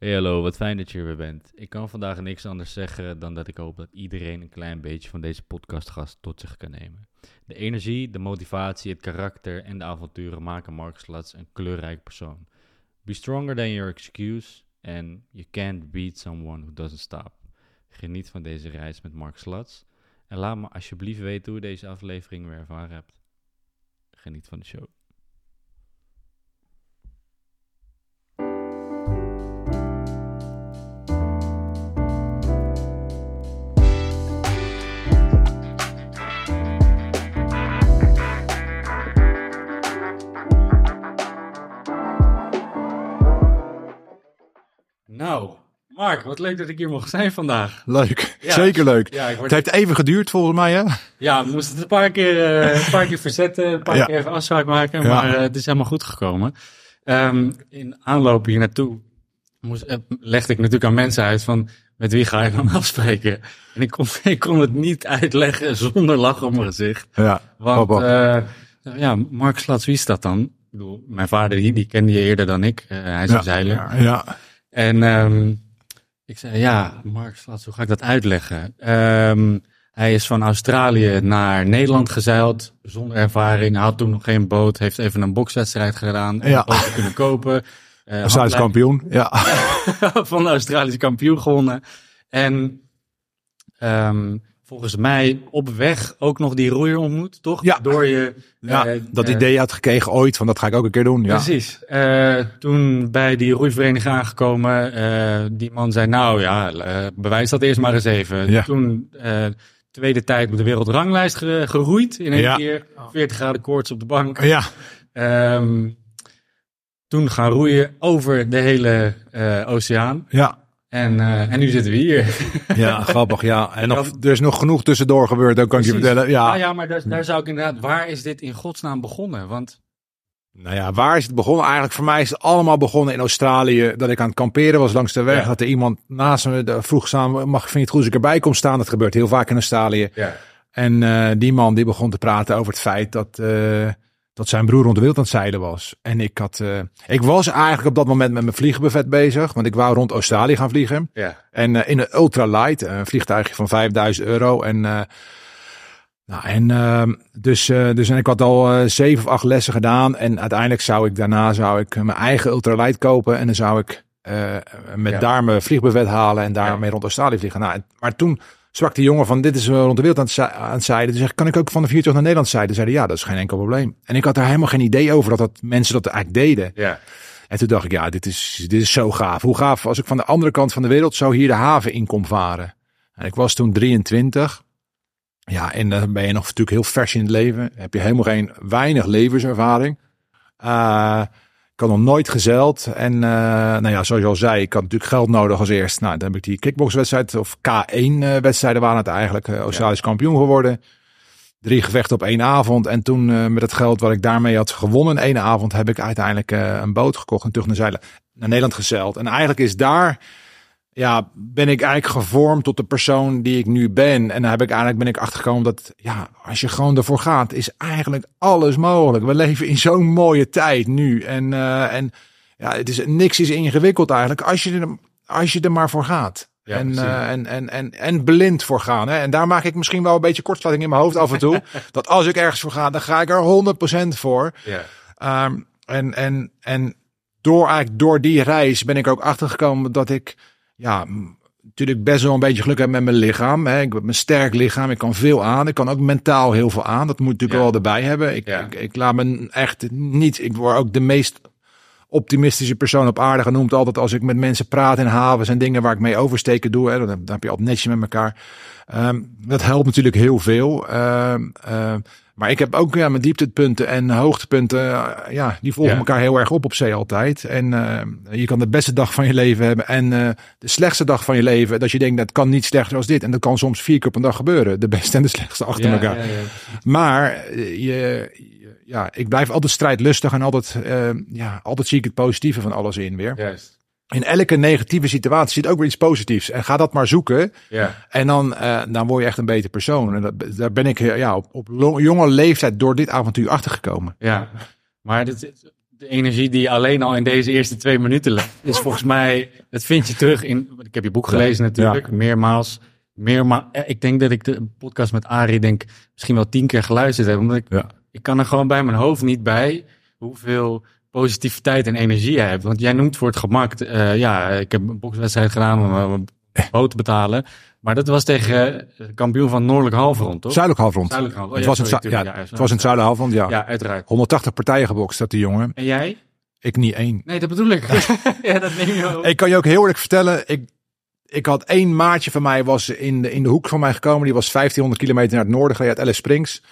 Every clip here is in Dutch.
Hey hallo, wat fijn dat je er weer bent. Ik kan vandaag niks anders zeggen dan dat ik hoop dat iedereen een klein beetje van deze podcastgast tot zich kan nemen. De energie, de motivatie, het karakter en de avonturen maken Mark Slats een kleurrijk persoon. Be stronger than your excuse and you can't beat someone who doesn't stop. Geniet van deze reis met Mark Slats en laat me alsjeblieft weten hoe je deze aflevering weer ervaren hebt. Geniet van de show. Nou, Mark, wat leuk dat ik hier mocht zijn vandaag. Leuk, Ja. zeker leuk. Ja, ik word... Het heeft even geduurd volgens mij, hè? ja we moesten het een paar keer, eh, een paar keer verzetten, een paar Ja. keer even afspraak maken, maar eh, het is helemaal goed gekomen. Ehm, in aanloop hier naartoe moest, eh, legde ik natuurlijk aan mensen uit van met wie ga je dan afspreken. En ik kon, ik kon het niet uitleggen zonder lach op mijn gezicht. Ja, Want ja, Mark Slats, wie is dat dan? Ik bedoel, mijn vader die, die kende je eerder dan ik. Hij is een zeiler. ja, ja. En ehm, ik zei, ja, Mark Slats, hoe ga ik dat uitleggen? Ehm, hij is van Australië naar Nederland gezeild, zonder ervaring. Hij had toen nog geen boot, heeft even een bokswedstrijd gedaan. om Ja. een boot kunnen kopen. Eh, had Australisch kampioen. Ja. van de Australische kampioen gewonnen. En ehm, volgens mij op weg ook nog die roeier ontmoet, toch? Ja. Door je... ja, eh, dat eh, idee had gekregen ooit, van dat ga ik ook een keer doen. Ja. Precies. Eh, toen bij die roeivereniging aangekomen, die man zei, nou ja, bewijs dat eerst maar eens even. Ja. Toen tweede tijd op de wereldranglijst ge- geroeid in één Ja. keer. 40 graden koorts op de bank. Ja, Ehm, toen gaan roeien over de hele oceaan. ja, En, eh, en nu zitten we hier. ja, grappig, ja. En nog, er is nog genoeg tussendoor gebeurd, ook kan ik je vertellen. Ja. Ah ja, maar daar, daar zou ik inderdaad, waar is dit in godsnaam begonnen? Want Nou ja, waar is het begonnen? Eigenlijk voor mij is het allemaal begonnen in Australië. Dat ik aan het kamperen was langs de weg. Ja. Dat er iemand naast me de- vroeg samen, mag vind je het goed als ik erbij kom staan? Dat gebeurt heel vaak in Australië. ja, En eh, die man die begon te praten over het feit dat, eh, dat zijn broer rond de wereld aan het zeilen was. En ik had, eh, ik was eigenlijk op dat moment met mijn vliegbuffet bezig, want ik wou rond Australië gaan vliegen. ja, En eh, in een ultralight, een vliegtuigje van 5000 euro. En, eh, nou, en ehm, dus, dus en ik had al zeven of acht lessen gedaan. En uiteindelijk zou ik daarna zou ik mijn eigen ultralight kopen. En dan zou ik met Ja. daar mijn vliegbuffet halen en daarmee rond Australië vliegen. Nou, en- maar toen die jongen van dit is eh, rond de wereld aan het, aan het zeilen. Dus kan ik ook van de vuurtocht naar Nederland zeilen? Zeiden ja, dat is geen enkel probleem. En ik had er helemaal geen idee over dat, dat mensen dat eigenlijk deden. ja. En toen dacht ik, ja, dit is, dit is zo gaaf. Hoe gaaf als ik van de andere kant van de wereld zo hier de haven in kon varen. En ik was toen 23. Ja, en dan ben je nog natuurlijk heel vers in het leven. Heb je helemaal geen weinig levenservaring. Eh, ik had nog nooit gezeild. En eh, nou ja, zoals je al zei, ik had natuurlijk geld nodig als eerst. Nou, dan heb ik die kickboxwedstrijd, of K1-wedstrijden waren het eigenlijk. eh, Australisch kampioen geworden. Drie gevechten op één avond. En toen eh, met het geld wat ik daarmee had gewonnen in één avond, heb ik uiteindelijk eh, een boot gekocht en terug naar zeilen. Naar Nederland gezeild. En eigenlijk is daar, ja, ben ik eigenlijk gevormd tot de persoon die ik nu ben. En daar heb ik eigenlijk ben ik achtergekomen dat, ja, als je gewoon ervoor gaat, is eigenlijk alles mogelijk. We leven in zo'n mooie tijd nu. En, eh, en ja, het is niks is ingewikkeld eigenlijk als je er, als je er maar voor gaat. Ja, en, eh, en, en, en, en blind voor gaan. Hè? En daar maak ik misschien wel een beetje kortsluiting in mijn hoofd af en toe. dat als ik ergens voor ga, dan ga ik er 100% voor. ja. Ehm, en, en, en door, eigenlijk door die reis ben ik ook achtergekomen dat ik ja, natuurlijk best wel een beetje geluk heb met mijn lichaam. Hè. Ik heb een sterk lichaam, ik kan veel aan. Ik kan ook mentaal heel veel aan. Dat moet ik natuurlijk Ja. wel erbij hebben. Ik, Ja. ik, ik laat me echt niet... Ik word ook de meest optimistische persoon op aarde genoemd. Altijd als ik met mensen praat in havens en dingen waar ik mee oversteken doe. Hè, dan, dan heb je altijd netjes met elkaar. Ehm, dat helpt natuurlijk heel veel. Ehm, ehm, maar ik heb ook ja, mijn dieptepunten en hoogtepunten. eh, ja, die volgen Ja. elkaar heel erg op op zee altijd. En eh, je kan de beste dag van je leven hebben en eh, de slechtste dag van je leven. Dat je denkt, dat kan niet slechter als dit. En dat kan soms vier keer op een dag gebeuren. De beste en de slechtste achter Ja, elkaar. ja, ja. Maar je, ja, ik blijf altijd strijdlustig en altijd, ja, altijd zie ik het positieve van alles in weer. Juist. In elke negatieve situatie zit ook weer iets positiefs. En ga dat maar zoeken. Ja, En dan, eh, dan word je echt een beter persoon. En dat, daar ben ik eh, ja, op, op jonge leeftijd door dit avontuur achtergekomen. ja. Maar dit, de energie die alleen al in deze eerste twee minuten is volgens mij, dat vind je terug in, ik heb je boek gelezen natuurlijk, meermaals. Meermaals, ik denk dat ik de podcast met Arie denk misschien wel tien keer geluisterd heb, omdat ik, Ja. ik kan er gewoon bij mijn hoofd niet bij hoeveel positiviteit en energie hebt. Want jij noemt voor het gemak, eh, ja, ik heb een bokswedstrijd gedaan om uh, mijn boot te betalen. Maar dat was tegen uh, kampioen van Noordelijk Halfrond, toch? Zuidelijk halfrond. Zuidelijk Halfrond. het, was in, het, ja, het was in het Zuidelijk halfrond, ja. Ja, uiteraard. 180 partijen gebokst, dat die jongen. En jij? Ik niet één. Nee, dat bedoel ik. ja, dat neem je ook. Ik kan je ook heel eerlijk vertellen, ik, ik had één maatje van mij was in de, in de hoek van mij gekomen. Die was 1500 kilometer naar het noorden gereden uit Alice Springs.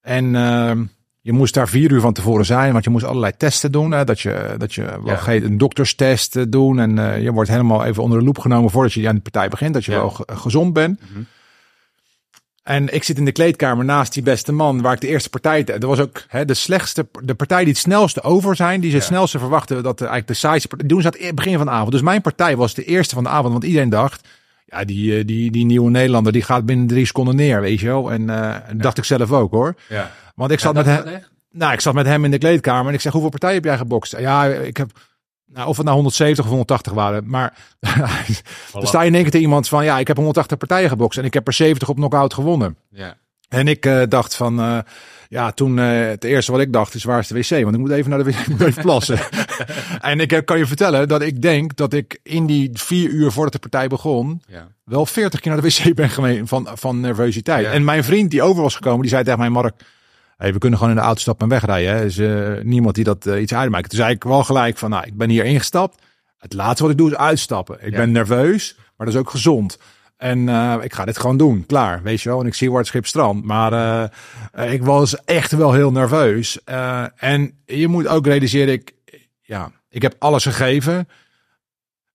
En uh, je moest daar vier uur van tevoren zijn, want je moest allerlei testen doen. Hè, dat je, dat je ja. wel een dokterstest doen. En uh, je wordt helemaal even onder de loep genomen voordat je aan de partij begint. Dat je ja. wel ge gezond bent. Mm -hmm. En ik zit in de kleedkamer naast die beste man, waar ik de eerste partij. Dat was ook hè, de slechtste, de partij die het snelste over zijn, die ze het snelste verwachten dat de, eigenlijk de saaiste partij. Doen ze aan het begin van de avond. Dus mijn partij was de eerste van de avond, want iedereen dacht. Ja, die, die, die nieuwe Nederlander die gaat binnen drie seconden neer, weet je wel. En ja. dacht ik zelf ook hoor. Ja. Want ik zat met hem. Nou, ik zat met hem in de kleedkamer en ik zeg: hoeveel partijen heb jij gebokst? Ja, ik heb. Nou, of het nou 170 of 180 waren. Maar dan sta je in één keer tegen iemand van... ja, ik heb 180 partijen gebokst en ik heb er 70 op knockout gewonnen. Ja. En ik uh, dacht van... Uh, ja, toen uh, het eerste wat ik dacht is waar is de wc? Want ik moet even naar de wc, ik moet even plassen. en ik kan je vertellen dat ik denk dat ik in die vier uur voordat de partij begon... Ja. wel 40 keer naar de wc ben geweest van, van nervositeit. Ja. En mijn vriend die over was gekomen, die zei tegen mij... Mark, Hey, we kunnen gewoon in de auto stappen en wegrijden. Er is uh, niemand die dat uh, iets uitmaakt. Toen zei ik wel gelijk van, nou, ik ben hier ingestapt. Het laatste wat ik doe is uitstappen. Ik Ja. ben nerveus, maar dat is ook gezond. En uh, ik ga dit gewoon doen. Klaar, weet je wel. En ik zie waar het schip strand. Maar uh, ik was echt wel heel nerveus. Uh, en je moet ook realiseren, ik, ja, ik heb alles gegeven.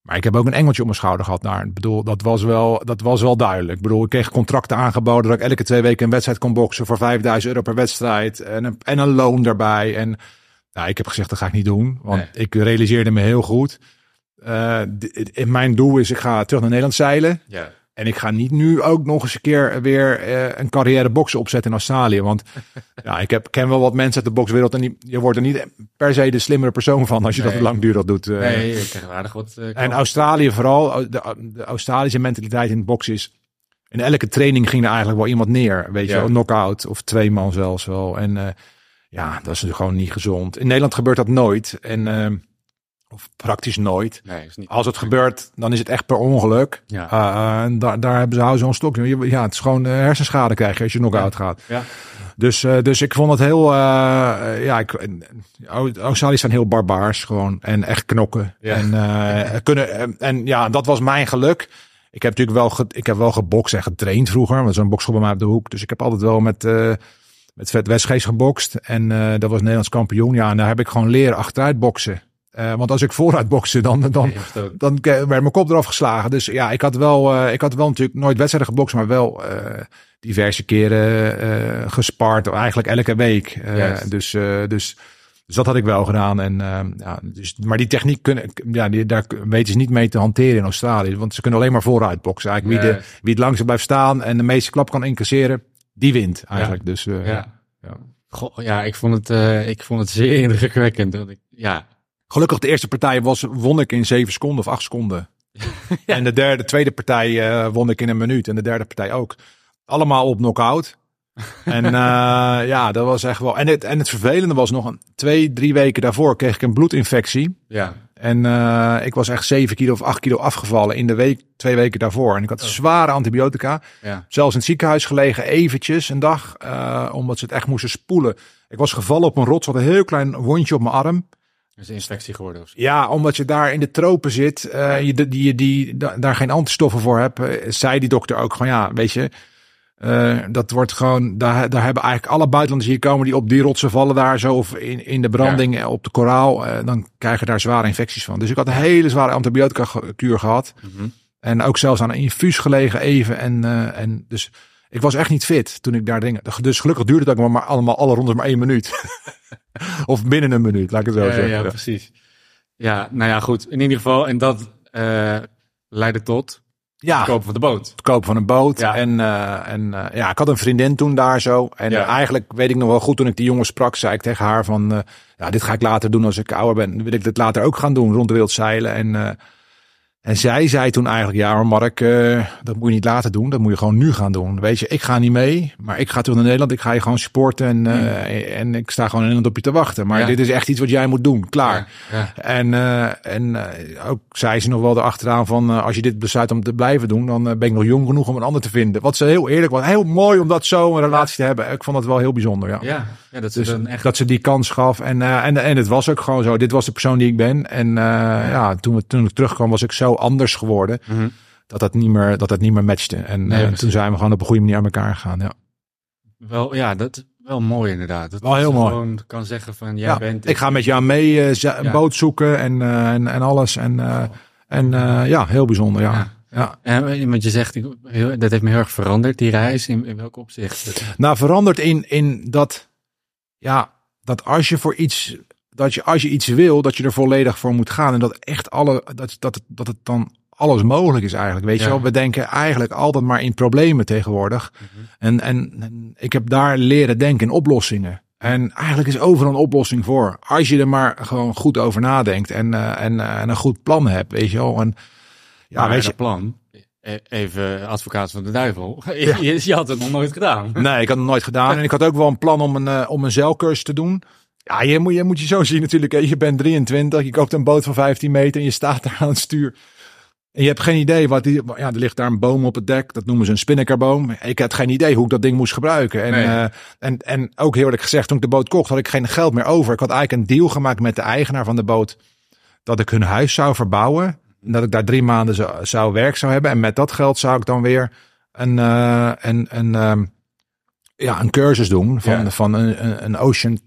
Maar ik heb ook een engeltje op mijn schouder gehad daar. Ik bedoel, dat was wel, dat was wel duidelijk. Ik bedoel, ik kreeg contracten aangeboden dat ik elke twee weken een wedstrijd kon boksen voor 5000 euro per wedstrijd. En een, en een loon daarbij. En nou, ik heb gezegd, dat ga ik niet doen. Want Nee. ik realiseerde me heel goed. Uh, mijn doel is, ik ga terug naar Nederland zeilen. Ja. En ik ga niet nu ook nog eens een keer weer uh, een carrière boksen opzetten in Australië. Want ja, ik heb, ken wel wat mensen uit de bokswereld. En die, je wordt er niet per se de slimmere persoon van als je Nee. dat langdurig doet. Uh, Nee, je krijgt aardig wat... eh, en. Australië vooral, de, de Australische mentaliteit in het boksen is... In elke training ging er eigenlijk wel iemand neer. Weet je Ja. wel, knock-out of twee man zelfs wel. En uh, ja, dat is gewoon niet gezond. In Nederland gebeurt dat nooit. En, uh, of praktisch nooit. Nee, is niet... Als het gebeurt, dan is het echt per ongeluk. Ja. Uh, en daar, daar hebben ze houden zo'n stok. Ja, het is gewoon uh, hersenschade krijg je als je knock-out gaat. Ja. Dus, uh, dus ik vond het heel, uh, ja, ik, Australiërs zijn heel barbaars gewoon en echt knokken. Ja. En, kunnen, en, ja, dat was mijn geluk. Ik heb natuurlijk wel, ge, ik heb wel gebokst en getraind vroeger, want zo'n bokschool bij mij op de hoek. Dus ik heb altijd wel met, met Vet Westgeest gebokst en uh, dat was Nederlands kampioen. Ja, en daar heb ik gewoon leren achteruit boksen. Uh, want als ik vooruit bokste, dan, dan, ook. dan werd mijn kop eraf geslagen. Dus ja, ik had wel, uh, ik had wel natuurlijk nooit wedstrijden gebokst, maar wel uh, diverse keren gespart. Eigenlijk elke week. Dus, dus, dus dat had ik wel gedaan. En, ja, dus, maar die techniek kunnen, ja, die, daar weten ze niet mee te hanteren in Australië. Want ze kunnen alleen maar vooruit boksen. Eigenlijk wie, de, wie het langzaam blijft staan en de meeste klap kan incasseren, die wint eigenlijk. Dus Ja. ja. Goh, ja, ik vond het, ik vond het zeer indrukwekkend. Dat ik, ja, Gelukkig de eerste partij was, won ik in zeven seconden of acht seconden. En de derde, tweede partij uh, won ik in een minuut. En de derde partij ook. Allemaal op knockout. en uh, ja, dat was echt wel. En het, en het vervelende was nog een twee, drie weken daarvoor kreeg ik een bloedinfectie. ja, En uh, ik was echt zeven kilo of acht kilo afgevallen in de week, twee weken daarvoor. En ik had Oh. zware antibiotica. ja. Zelfs in het ziekenhuis gelegen, eventjes een dag. Uh, omdat ze het echt moesten spoelen. Ik was gevallen op een rots, had een heel klein wondje op mijn arm. Is een infectie geworden of zo. Ja, omdat je daar in de tropen zit, uh, je die, die, die, da- daar geen antistoffen voor hebt, uh, zei die dokter ook van ja, weet je, uh, dat wordt gewoon, daar, daar hebben eigenlijk alle buitenlanders hier komen die op die rotsen vallen daar zo of in, in de branding ja. op de koraal, uh, dan krijgen daar zware infecties van. Dus ik had een hele zware antibiotica kuur gehad Mm -hmm. en ook zelfs aan een infuus gelegen even en, uh, en dus ik was echt niet fit toen ik daar dingen. Dus gelukkig duurde het ook maar allemaal alle rondes maar één minuut. of binnen een minuut, laat ik het zo ja, zeggen. Ja, precies. Ja, nou ja, goed. In ieder geval, en dat uh, leidde tot. Ja, Kopen van de boot. het kopen van een boot. Ja. En, eh, en eh, ja, ik had een vriendin toen daar zo. En Ja. eh, eigenlijk weet ik nog wel goed toen ik die jongen sprak, zei ik tegen haar van, eh, ja, dit ga ik later doen als ik ouder ben. Dan wil ik dit later ook gaan doen, rond de wereld zeilen. En, eh, en zij zei toen eigenlijk, ja maar Mark, eh, dat moet je niet later doen. Dat moet je gewoon nu gaan doen. Weet je, ik ga niet mee, maar ik ga terug naar Nederland. Ik ga je gewoon supporten en, eh, en ik sta gewoon in Nederland op je te wachten. Maar Ja. dit is echt iets wat jij moet doen. Klaar. Ja. Ja. En, eh, en ook zei ze nog wel erachteraan van als je dit besluit om te blijven doen, dan ben ik nog jong genoeg om een ander te vinden. Wat ze heel eerlijk was. Heel mooi om dat zo een relatie te hebben. Ik vond dat wel heel bijzonder. Ja. Ja, ja dat is Dus dan echt... dat ze die kans gaf. En, en, en het was ook gewoon zo. Dit was de persoon die ik ben. En ja. toen, we, toen ik terugkwam was ik zo anders geworden. Mhm. Dat dat niet meer, dat dat niet meer matchte. En Nee, eh, toen zijn we gewoon op een goede manier aan elkaar gegaan. Ja. Wel, ja, dat wel mooi inderdaad. Dat Wel heel mooi. gewoon kan zeggen van, jij Ja, bent... ik ga met jou mee eh, een Ja. boot zoeken en, eh, en, en alles. En, eh, en eh, ja, heel bijzonder. Ja. Ja. Ja. En, want je zegt, ik- heel- dat heeft me heel erg veranderd, die reis. In, in welk opzicht? Nou, verandert in, in dat, ja, dat als je voor iets, dat je als je iets wil, dat je er volledig voor moet gaan. En dat echt alle, dat, dat, het, dat het dan alles mogelijk is eigenlijk. Weet Ja. je wel, we denken eigenlijk altijd maar in problemen tegenwoordig. En, en, en ik heb daar leren denken in oplossingen. En eigenlijk is overal een oplossing voor. Als je er maar gewoon goed over nadenkt en, eh, en, eh, en een goed plan hebt, weet je wel. En, ja, maar weet je, plan, e- even advocaat van de duivel. Je, je had het nog nooit gedaan. Nee, ik had het nooit gedaan. En ik had ook wel een plan om een, eh, om een zeilcursus te doen. Ja, je moet, je moet je zo zien natuurlijk. hè. Je bent 23, je koopt een boot van 15 meter en je staat daar aan het stuur. En je hebt geen idee wat die. Ja, er ligt daar een boom op het dek. Dat noemen ze een spinnakerboom. Ik had geen idee hoe ik dat ding moest gebruiken. En, Nee. eh, en, en ook heel eerlijk gezegd, toen ik de boot kocht, had ik geen geld meer over. Ik had eigenlijk een deal gemaakt met de eigenaar van de boot. Dat ik hun huis zou verbouwen. En dat ik daar drie maanden zou, zou werk zou hebben. En met dat geld zou ik dan weer een, eh, een, een, ehm, ja, een cursus doen. Van, Ja. van een, een- ocean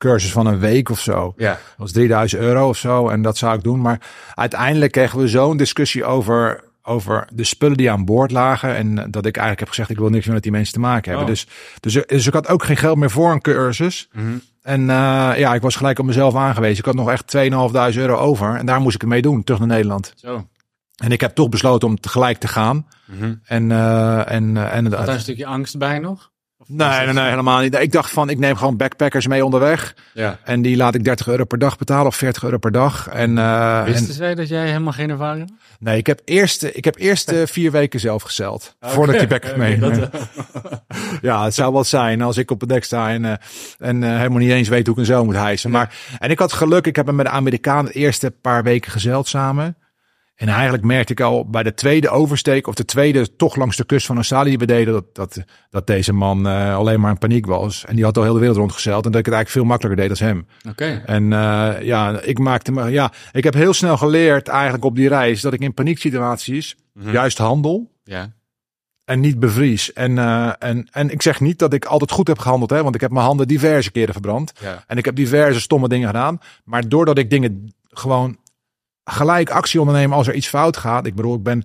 cursus van een week of zo. Ja, Dat was 3000 euro of zo. En dat zou ik doen. Maar uiteindelijk kregen we zo'n discussie over, over de spullen die aan boord lagen. En dat ik eigenlijk heb gezegd, ik wil niks meer met die mensen te maken hebben. Oh. Dus, dus, dus ik had ook geen geld meer voor een cursus. Mhm. En eh, ja, ik was gelijk op mezelf aangewezen. Ik had nog echt 2.500 euro over. En daar moest ik het mee doen, terug naar Nederland. zo. En ik heb toch besloten om tegelijk te gaan. Mhm. En, eh en, eh, en Had daar een stukje angst bij nog? Nee, nee, nee, helemaal niet. Ik dacht van, ik neem gewoon backpackers mee onderweg. Ja. En die laat ik 30 euro per dag betalen of 40 euro per dag. En, eh, Wisten en zij dat jij helemaal geen ervaring had? nee, ik heb eerst, ik heb eerst vier weken zelf gezeld. Voordat ik die backpack mee. Dat, Ja, het zou wat zijn als ik op het dek sta en, eh, en eh, helemaal niet eens weet hoe ik een zeil moet hijsen. Maar, en ik had geluk, ik heb hem met de Amerikaan de eerste paar weken gezeild samen. En eigenlijk merkte ik al bij de tweede oversteek, of de tweede toch langs de kust van Australië die we deden, dat, dat, dat deze man eh, alleen maar in paniek was. En die had al heel de wereld rondgezeild en dat ik het eigenlijk veel makkelijker deed als hem. Oké. En eh, ja, ik maakte me, ja, ik heb heel snel geleerd eigenlijk op die reis dat ik in panieksituaties Mhm. juist handel Ja. en niet bevries. En, eh, en, en ik zeg niet dat ik altijd goed heb gehandeld, hè, want ik heb mijn handen diverse keren verbrand. Ja. En ik heb diverse stomme dingen gedaan. Maar doordat ik dingen gewoon gelijk actie ondernemen als er iets fout gaat. Ik bedoel, ik ben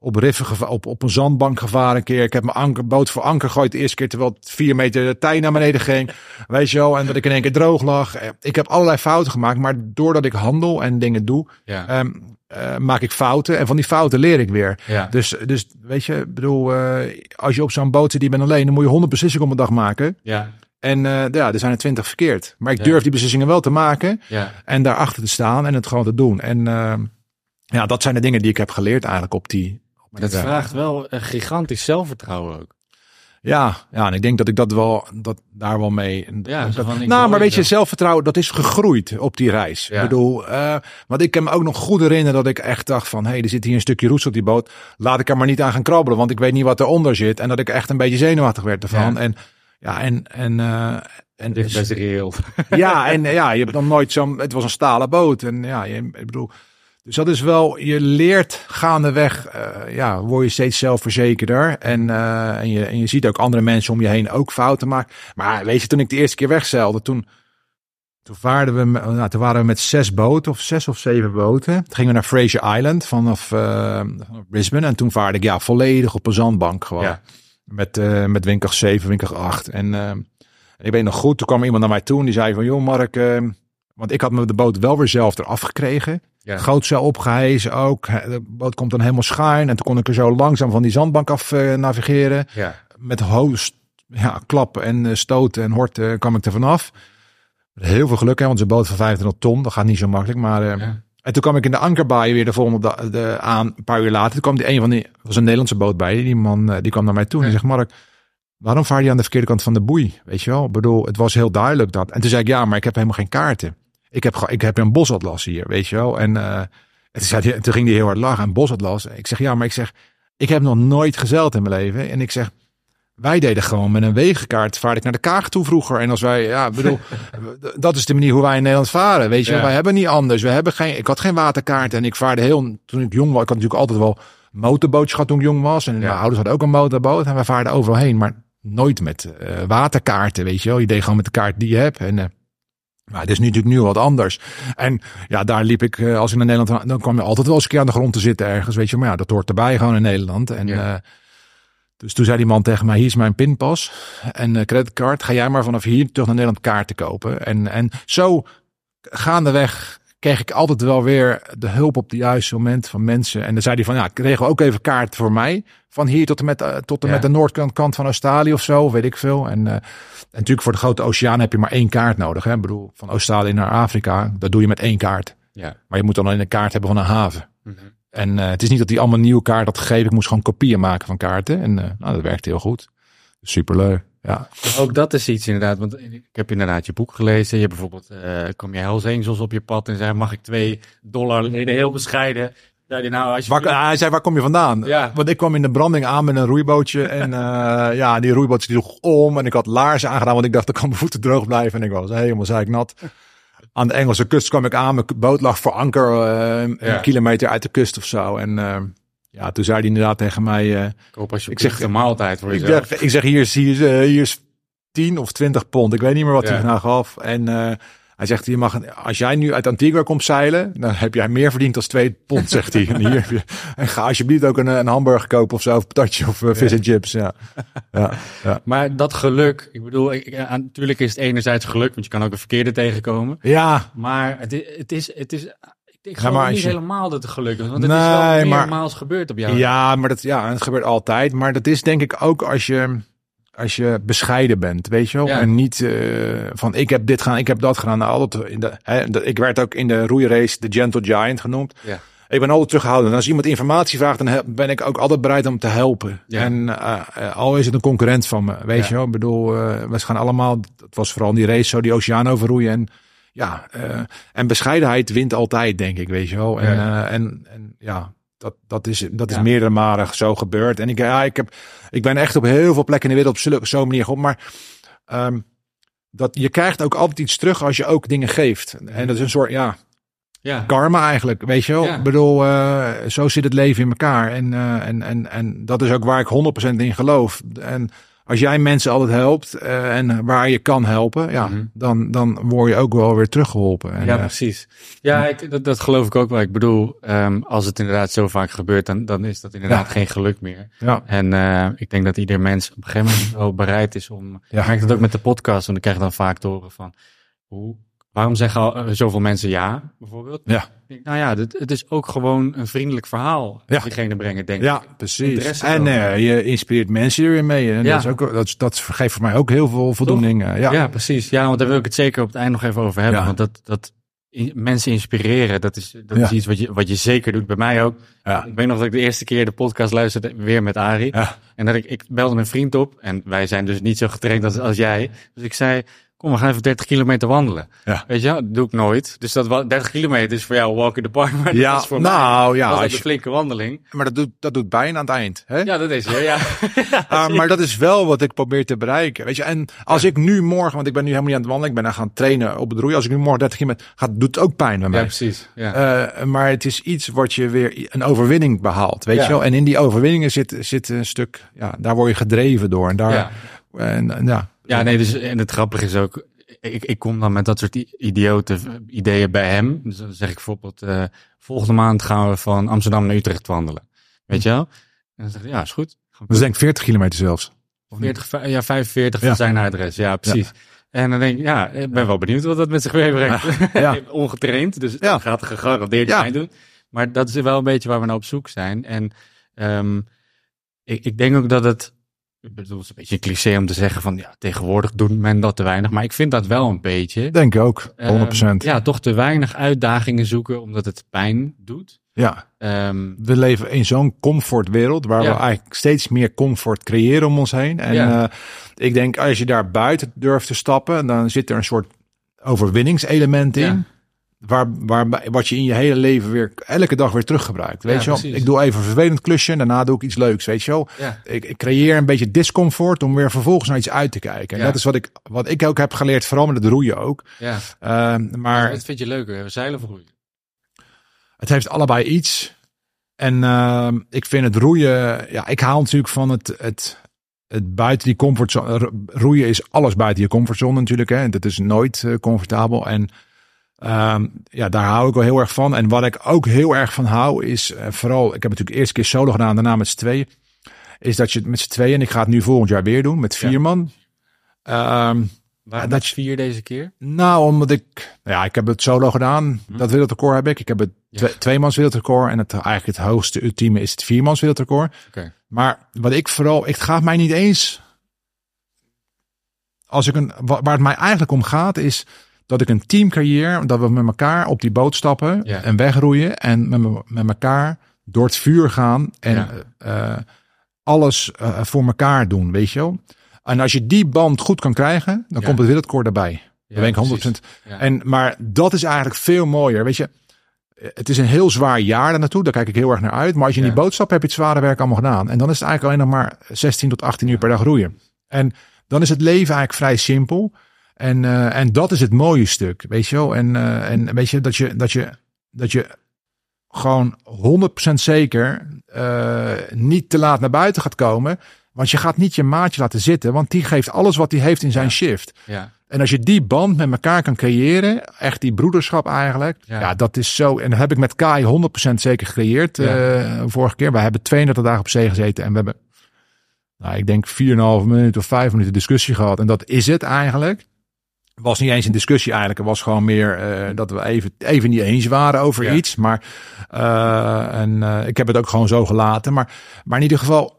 op riffen op, op een zandbank gevaren een keer. Ik heb mijn anker, boot voor anker gegooid de eerste keer terwijl het vier meter de tij naar beneden ging. Weet je wel, en dat ik in één keer droog lag. Eh, Ik heb allerlei fouten gemaakt, maar doordat ik handel en dingen doe, Ja. ehm, eh, maak ik fouten. En van die fouten leer ik weer. ja. Dus, dus weet je, bedoel, eh, als je op zo'n boot zit, die bent alleen, dan moet je 100 beslissingen op een dag maken. ja. En eh, ja, er zijn er 20 verkeerd. Maar ik Ja. durf die beslissingen wel te maken. Ja. En daarachter te staan en het gewoon te doen. En uh, ja, dat zijn de dingen die ik heb geleerd eigenlijk op die. Maar dat vraagt wel een gigantisch zelfvertrouwen ook. Ja, ja, en ik denk dat ik dat wel, dat daar wel mee. Ja, dat, nou, maar weet je, zelfvertrouwen, dat is gegroeid op die reis. Ja. Ik bedoel, uh, want ik kan me ook nog goed herinneren dat ik echt dacht van, hé, hey, er zit hier een stukje roest op die boot. Laat ik er maar niet aan gaan krabbelen, want ik weet niet wat eronder zit. En dat ik echt een beetje zenuwachtig werd ervan. Ja. En ja, en, en, uh, en Dicht bij zijn reëel. ja, en ja, je hebt dan nooit zo'n. Het was een stalen boot. En ja, je, ik bedoel. Dus dat is wel. Je leert gaandeweg. Uh, ja, word je steeds zelfverzekerder. En, uh, en, je, en je ziet ook andere mensen om je heen ook fouten maken. Maar weet je, toen ik de eerste keer wegzeilde, toen. Toen, vaarden we, nou, toen waren we met zes boten, of zes of zeven boten. Toen gingen we naar Fraser Island vanaf uh, Brisbane. En toen vaarde ik ja, volledig op een zandbank gewoon. Ja. Met, uh, met winkel 7, winkel 8. En uh, ik weet nog goed, toen kwam iemand naar mij toe en die zei van, joh Mark, uh, want ik had me de boot wel weer zelf eraf gekregen. Ja. Grootzeil opgehezen ook. De boot komt dan helemaal schuin. En toen kon ik er zo langzaam van die zandbank af eh, navigeren. Ja. Met hoogst ja, klappen en eh, stoten en horten kwam ik er vanaf. Heel veel geluk, hè, want een boot van 25 ton. Dat gaat niet zo makkelijk. Maar, eh, Ja. En toen kwam ik in de ankerbaai weer de volgende dag de, aan. Een paar uur later. Toen kwam die een van die, was een Nederlandse boot bij. Die man eh, die kwam naar mij toe en Ja. die zegt: Mark, waarom vaar je aan de verkeerde kant van de boei? Weet je wel? Ik bedoel, het was heel duidelijk dat. En toen zei ik: Ja, maar ik heb helemaal geen kaarten. Ik heb, ik heb een bosatlas hier, weet je wel. En, eh, en toen, zei toen ging hij heel hard lachen. Een bosatlas. Ik zeg: Ja, maar ik zeg: Ik heb nog nooit gezeild in mijn leven. En ik zeg. Wij deden gewoon met een wegenkaart, vaarde ik naar de Kaag toe vroeger. En als wij, ja, bedoel, dat is de manier hoe wij in Nederland varen. Weet je, Ja. wij hebben niet anders. We hebben geen, ik had geen waterkaart en ik vaarde heel, toen ik jong was, ik had natuurlijk altijd wel motorbootjes gehad toen ik jong was. En Ja. mijn ouders hadden ook een motorboot en we vaarden overal heen, maar nooit met eh, waterkaarten, weet je wel. Je deed gewoon met de kaart die je hebt. En, eh, maar het is nu natuurlijk nu wat anders. En ja, daar liep ik, eh, als ik naar Nederland, dan kwam je altijd wel eens een keer aan de grond te zitten ergens, weet je. Maar ja, dat hoort erbij gewoon in Nederland. En Ja. Dus toen zei die man tegen mij, hier is mijn pinpas en eh, creditcard. Ga jij maar vanaf hier terug naar Nederland kaarten kopen. En, en zo gaandeweg kreeg ik altijd wel weer de hulp op het juiste moment van mensen. En dan zei hij van, ja, regel ook even kaart voor mij. Van hier tot en met, eh, tot en Ja. met de noordkant kant van Australië of zo, weet ik veel. En, eh, en natuurlijk voor de grote oceaan heb je maar één kaart nodig. Hè? Ik bedoel, van Australië naar Afrika, dat doe je met één kaart. Ja. Maar je moet dan alleen een kaart hebben van een haven. Mhm. En eh, het is niet dat hij allemaal nieuwe kaart had gegeven. Ik moest gewoon kopieën maken van kaarten. En eh, nou, dat werkte heel goed. Superleuk. Ja. Ook dat is iets inderdaad, want ik heb inderdaad je boek gelezen. Je hebt bijvoorbeeld, eh kom je Hells Angels op je pad en zei, mag ik twee dollar lenen? Heel bescheiden. Nou, als je... Waar, hij zei, waar kom je vandaan? Ja. Want ik kwam in de branding aan met een roeibootje. En ja, die roeiboot die sloeg om. En ik had laarzen aangedaan, want ik dacht, dan kan mijn voeten droog blijven. En ik was helemaal zeiknat. Aan de Engelse kust kwam ik aan. Mijn boot lag voor anker eh, een Ja. kilometer uit de kust of zo. En eh, ja, toen zei hij inderdaad tegen mij... eh, Koop als je Ik ik zeg- een maaltijd voor ik, jezelf. zeg, ik zeg, hier is, hier, is, hier is 10 of 20 pond. Ik weet niet meer wat Ja. hij nou gaf. En hij zegt, je mag, een- als jij nu uit Antigua komt zeilen, dan heb jij meer verdiend dan 2 pond, zegt hij. En, hier, heb je- en ga alsjeblieft ook een, een hamburger kopen of zo, of patatje of uh, vis en chips. Ja. Ja, ja. Maar dat geluk, ik bedoel, ik, ja, natuurlijk is het enerzijds geluk, want je kan ook een verkeerde tegenkomen. ja, Maar het is, het is, het is ik geloof maar niet je- helemaal dat het geluk is, want het is wel maar- meermaals gebeurd op jou. ja, maar dat, ja, het gebeurt altijd. Maar dat is denk ik ook als je, als je bescheiden bent, weet je wel. Ja. En niet eh, van ik heb dit gedaan, ik heb dat gedaan. Nou, altijd in de, hè, ik werd ook in de roeirace de Gentle Giant genoemd. Ja. Ik ben altijd teruggehouden. En als iemand informatie vraagt, dan ben ik ook altijd bereid om te helpen. Ja. En eh, eh, al is het een concurrent van me, weet je wel. Ik bedoel, we gaan allemaal, het was vooral die race zo, die oceaan overroeien. En ja, en bescheidenheid wint altijd, denk ik, weet je wel. En, en, en ja, dat, dat is, dat is Ja. meerdere malen zo gebeurd. En ik, ja, ik, heb, ik ben echt op heel veel plekken in de wereld op zo'n manier geholpen. Maar ehm, dat, je krijgt ook altijd iets terug als je ook dingen geeft. En dat is een soort, ja, Ja. karma eigenlijk, weet je wel. Ja. Ik bedoel, eh, zo zit het leven in elkaar. En, eh, en, en, en dat is ook waar ik 100% in geloof. En als jij mensen altijd helpt eh, en waar je kan helpen, ja, Mhm. dan, dan word je ook wel weer teruggeholpen. En, Ja, eh, precies. Ja, ik, dat, dat geloof ik ook wel. Ik bedoel, ehm, als het inderdaad zo vaak gebeurt, dan, dan is dat inderdaad Ja. geen geluk meer. ja, En eh, ik denk dat ieder mens op een gegeven moment wel bereid is om... Ja. Ik merk dat ook met de podcast, want ik krijg dan vaak te horen van... Hoe, waarom zeggen al, eh, zoveel mensen ja, bijvoorbeeld? Ja. Nou ja, dit, het is ook gewoon een vriendelijk verhaal. Ja. Diegene brengen, denk ja, ik. precies. interesse En eh, je inspireert mensen er weer mee. En Ja. dat, is ook, dat, dat geeft voor mij ook heel veel voldoening. eh, ja. Ja. precies. Ja, want daar wil ik het zeker op het eind nog even over hebben. Ja. Want dat, dat i- mensen inspireren, dat is, dat is Ja. iets wat je, wat je zeker doet. Bij mij ook. Ja. Ik weet nog dat ik de eerste keer de podcast luisterde, weer met Arie. Ja. En dat ik, ik belde mijn vriend op. En wij zijn dus niet zo getraind als, als jij. Dus ik zei, kom, we gaan even 30 kilometer wandelen. Ja. Weet je, dat doe ik nooit. Dus dat wa- 30 kilometer is voor jou walk in the park. Maar Ja, dat is voor mij nou ja, was dat een flinke wandeling. maar dat doet, dat doet pijn aan het eind. Hè? Ja, dat is ja. ja. Ah, maar dat is wel wat ik probeer te bereiken. Weet je, en als ik nu morgen, want ik ben nu helemaal niet aan het wandelen, ik ben aan gaan trainen op het roeien. Als ik nu morgen 30 kilometer ga, doet het ook pijn bij mij. ja, precies. Ja. Eh, maar het is iets wat je weer een overwinning behaalt, weet Ja. je wel. En in die overwinningen zit, zit een stuk, ja, daar word je gedreven door. En daar, ja. en ja. Ja, nee, dus, en het grappige is ook, ik, ik kom dan met dat soort idiote ideeën bij hem. Dus dan zeg ik bijvoorbeeld, eh, volgende maand gaan we van Amsterdam naar Utrecht wandelen. Weet je wel? En dan zeg ik, ja, is goed. Dat is denk ik 40 kilometer zelfs. 40, vij- ja, 45 van Ja. zijn adres. Ja, precies. En dan denk ik, ja, ik ben wel benieuwd wat dat met zich meebrengt. Ja. Ongetraind, dus het Ja. gaat gegarandeerd Ja. pijn doen. Maar dat is wel een beetje waar we naar op zoek zijn. En ehm, ik, ik denk ook dat het, ik bedoel, het is een beetje een cliché om te zeggen van, ja, tegenwoordig doet men dat te weinig. Maar ik vind dat wel een beetje. Denk ik ook, 100%. Ehm, ja, toch te weinig uitdagingen zoeken, omdat het pijn doet. ja. Ehm, We leven in zo'n comfortwereld waar Ja. we eigenlijk steeds meer comfort creëren om ons heen. En Ja. eh, ik denk als je daar buiten durft te stappen, dan zit er een soort overwinningselement in. Ja. Waar, waar, wat je in je hele leven weer elke dag weer teruggebruikt. Weet Ja, je wel? precies. Ik doe even een vervelend klusje en daarna doe ik iets leuks. Weet je wel? ja. Ik, ik creëer een beetje discomfort om weer vervolgens naar iets uit te kijken. En Ja. dat is wat ik, wat ik ook heb geleerd, vooral met het roeien ook. ja. Ehm, maar Wat vind je leuker, zeilen of roeien? het heeft allebei iets. En ehm, ik vind het roeien, ja, ik haal natuurlijk van het, het, het buiten die comfortzone. ro- Roeien is alles buiten je comfortzone natuurlijk. Hè. Dat is nooit eh, comfortabel. En ehm, ja, daar hou ik wel heel erg van. En wat ik ook heel erg van hou, is eh, vooral, ik heb natuurlijk eerst keer solo gedaan, daarna met z'n tweeën. Is dat je het met z'n tweeën, en ik ga het nu volgend jaar weer doen, met vier Ja. man. Waarom dat dat vier deze keer? nou, omdat ik, ja, ik heb het solo gedaan. Hm. Dat wereldrecord heb ik. Ik heb het Ja. twee, tweemans wereldrecord. En het, eigenlijk het hoogste ultieme is het viermans wereldrecord. Oké. Maar wat ik vooral, het gaat mij niet eens. Als ik een, wa- waar het mij eigenlijk om gaat, is dat ik een team creëer. Dat we met elkaar op die boot stappen Ja. en wegroeien. En met, me- met elkaar door het vuur gaan. En Ja. eh, alles eh, voor elkaar doen, weet je wel. En als je die band goed kan krijgen, dan Ja. komt het wereldrecord erbij. Ja, Daar ben ik 100%. precies. Ja. En, maar dat is eigenlijk veel mooier. Weet je, het is een heel zwaar jaar daar naartoe. Daar kijk ik heel erg naar uit. Maar als je in die boot stapt, heb je het zware werk allemaal gedaan. En dan is het eigenlijk alleen nog maar 16 tot 18 uur per dag roeien. En dan is het leven eigenlijk vrij simpel. En, eh, en dat is het mooie stuk, weet je wel. En, eh, en weet je, dat je, dat je, dat je gewoon 100% zeker eh, niet te laat naar buiten gaat komen. Want je gaat niet je maatje laten zitten. Want die geeft alles wat hij heeft in zijn Ja. shift. ja. En als je die band met elkaar kan creëren, echt die broederschap eigenlijk, Ja. ja, dat is zo. En dat heb ik met Kai 100% zeker gecreëerd vorige keer. We hebben 32 dagen op zee gezeten en we hebben, nou, ik denk 4,5 minuten of 5 minuten discussie gehad. En dat is het eigenlijk. Was niet eens een discussie eigenlijk. Het was gewoon meer eh, dat we even, even niet eens waren over Ja. iets. Maar eh, en, eh, ik heb het ook gewoon zo gelaten. Maar, maar in ieder geval,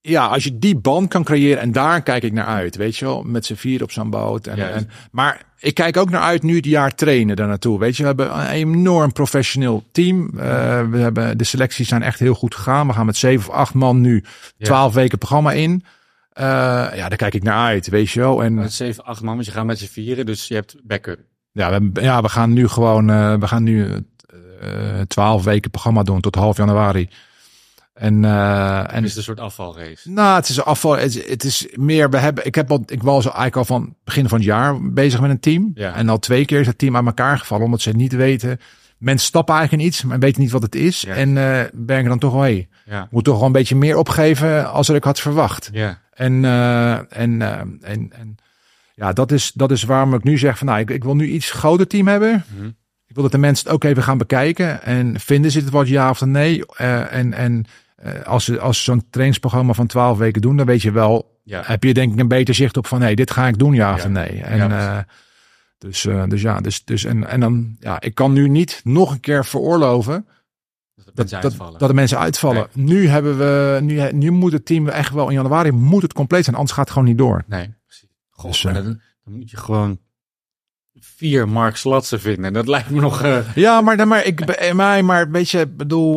ja, als je die band kan creëren, en daar kijk ik naar uit, weet je wel, met z'n vier op zo'n boot. En, en, maar ik kijk ook naar uit nu het jaar trainen daar naartoe. Weet je, we hebben een enorm professioneel team. We hebben, de selecties zijn echt heel goed gegaan. We gaan met zeven of acht man nu Ja. twaalf weken programma in. Eh, ja, daar kijk ik naar uit, weet je wel. En Met zeven, acht man, want je gaat met z'n vieren, dus je hebt backup. ja, we, ja, we gaan nu gewoon, eh, we gaan nu eh, twaalf weken programma doen tot half januari. En, eh, en En is het een soort afvalrace. Nou, het is afval. Het, is- het is meer. We hebben. Ik heb al. Ik was eigenlijk al van begin van het jaar bezig met een team. Ja. En al twee keer is het team aan elkaar gevallen omdat ze niet weten. Mensen stappen eigenlijk in iets, maar weten niet wat het is. Ja. En eh ben ik dan toch wel. Hey, Ja. moet toch wel een beetje meer opgeven als ik had verwacht. Ja. En, eh, en, eh, en, en ja, dat is, dat is waarom ik nu zeg van nou, ik, ik wil nu iets groter team hebben. Mhm. Ik wil dat de mensen het ook even gaan bekijken. En vinden ze het wat ja of nee? Eh, en en als ze, als ze zo'n trainingsprogramma van 12 weken doen, dan weet je wel, Ja. heb je denk ik een beter zicht op van hé, dit ga ik doen ja of nee. En, Ja, dus, dus ja, dus, dus en, en dan, ja, ik kan nu niet nog een keer veroorloven Dat dat, dat, uitvallen. dat de mensen uitvallen. Nu hebben we, nu, nu moet het team echt wel in januari moet het compleet zijn, anders gaat het gewoon niet door. Nee, precies. Goh, Dus, eh, dan, dan moet je gewoon vier Mark Slatsen vinden. Dat lijkt me nog... eh, Ja, maar, dan maar ik, eh, mij, maar weet je, bedoel,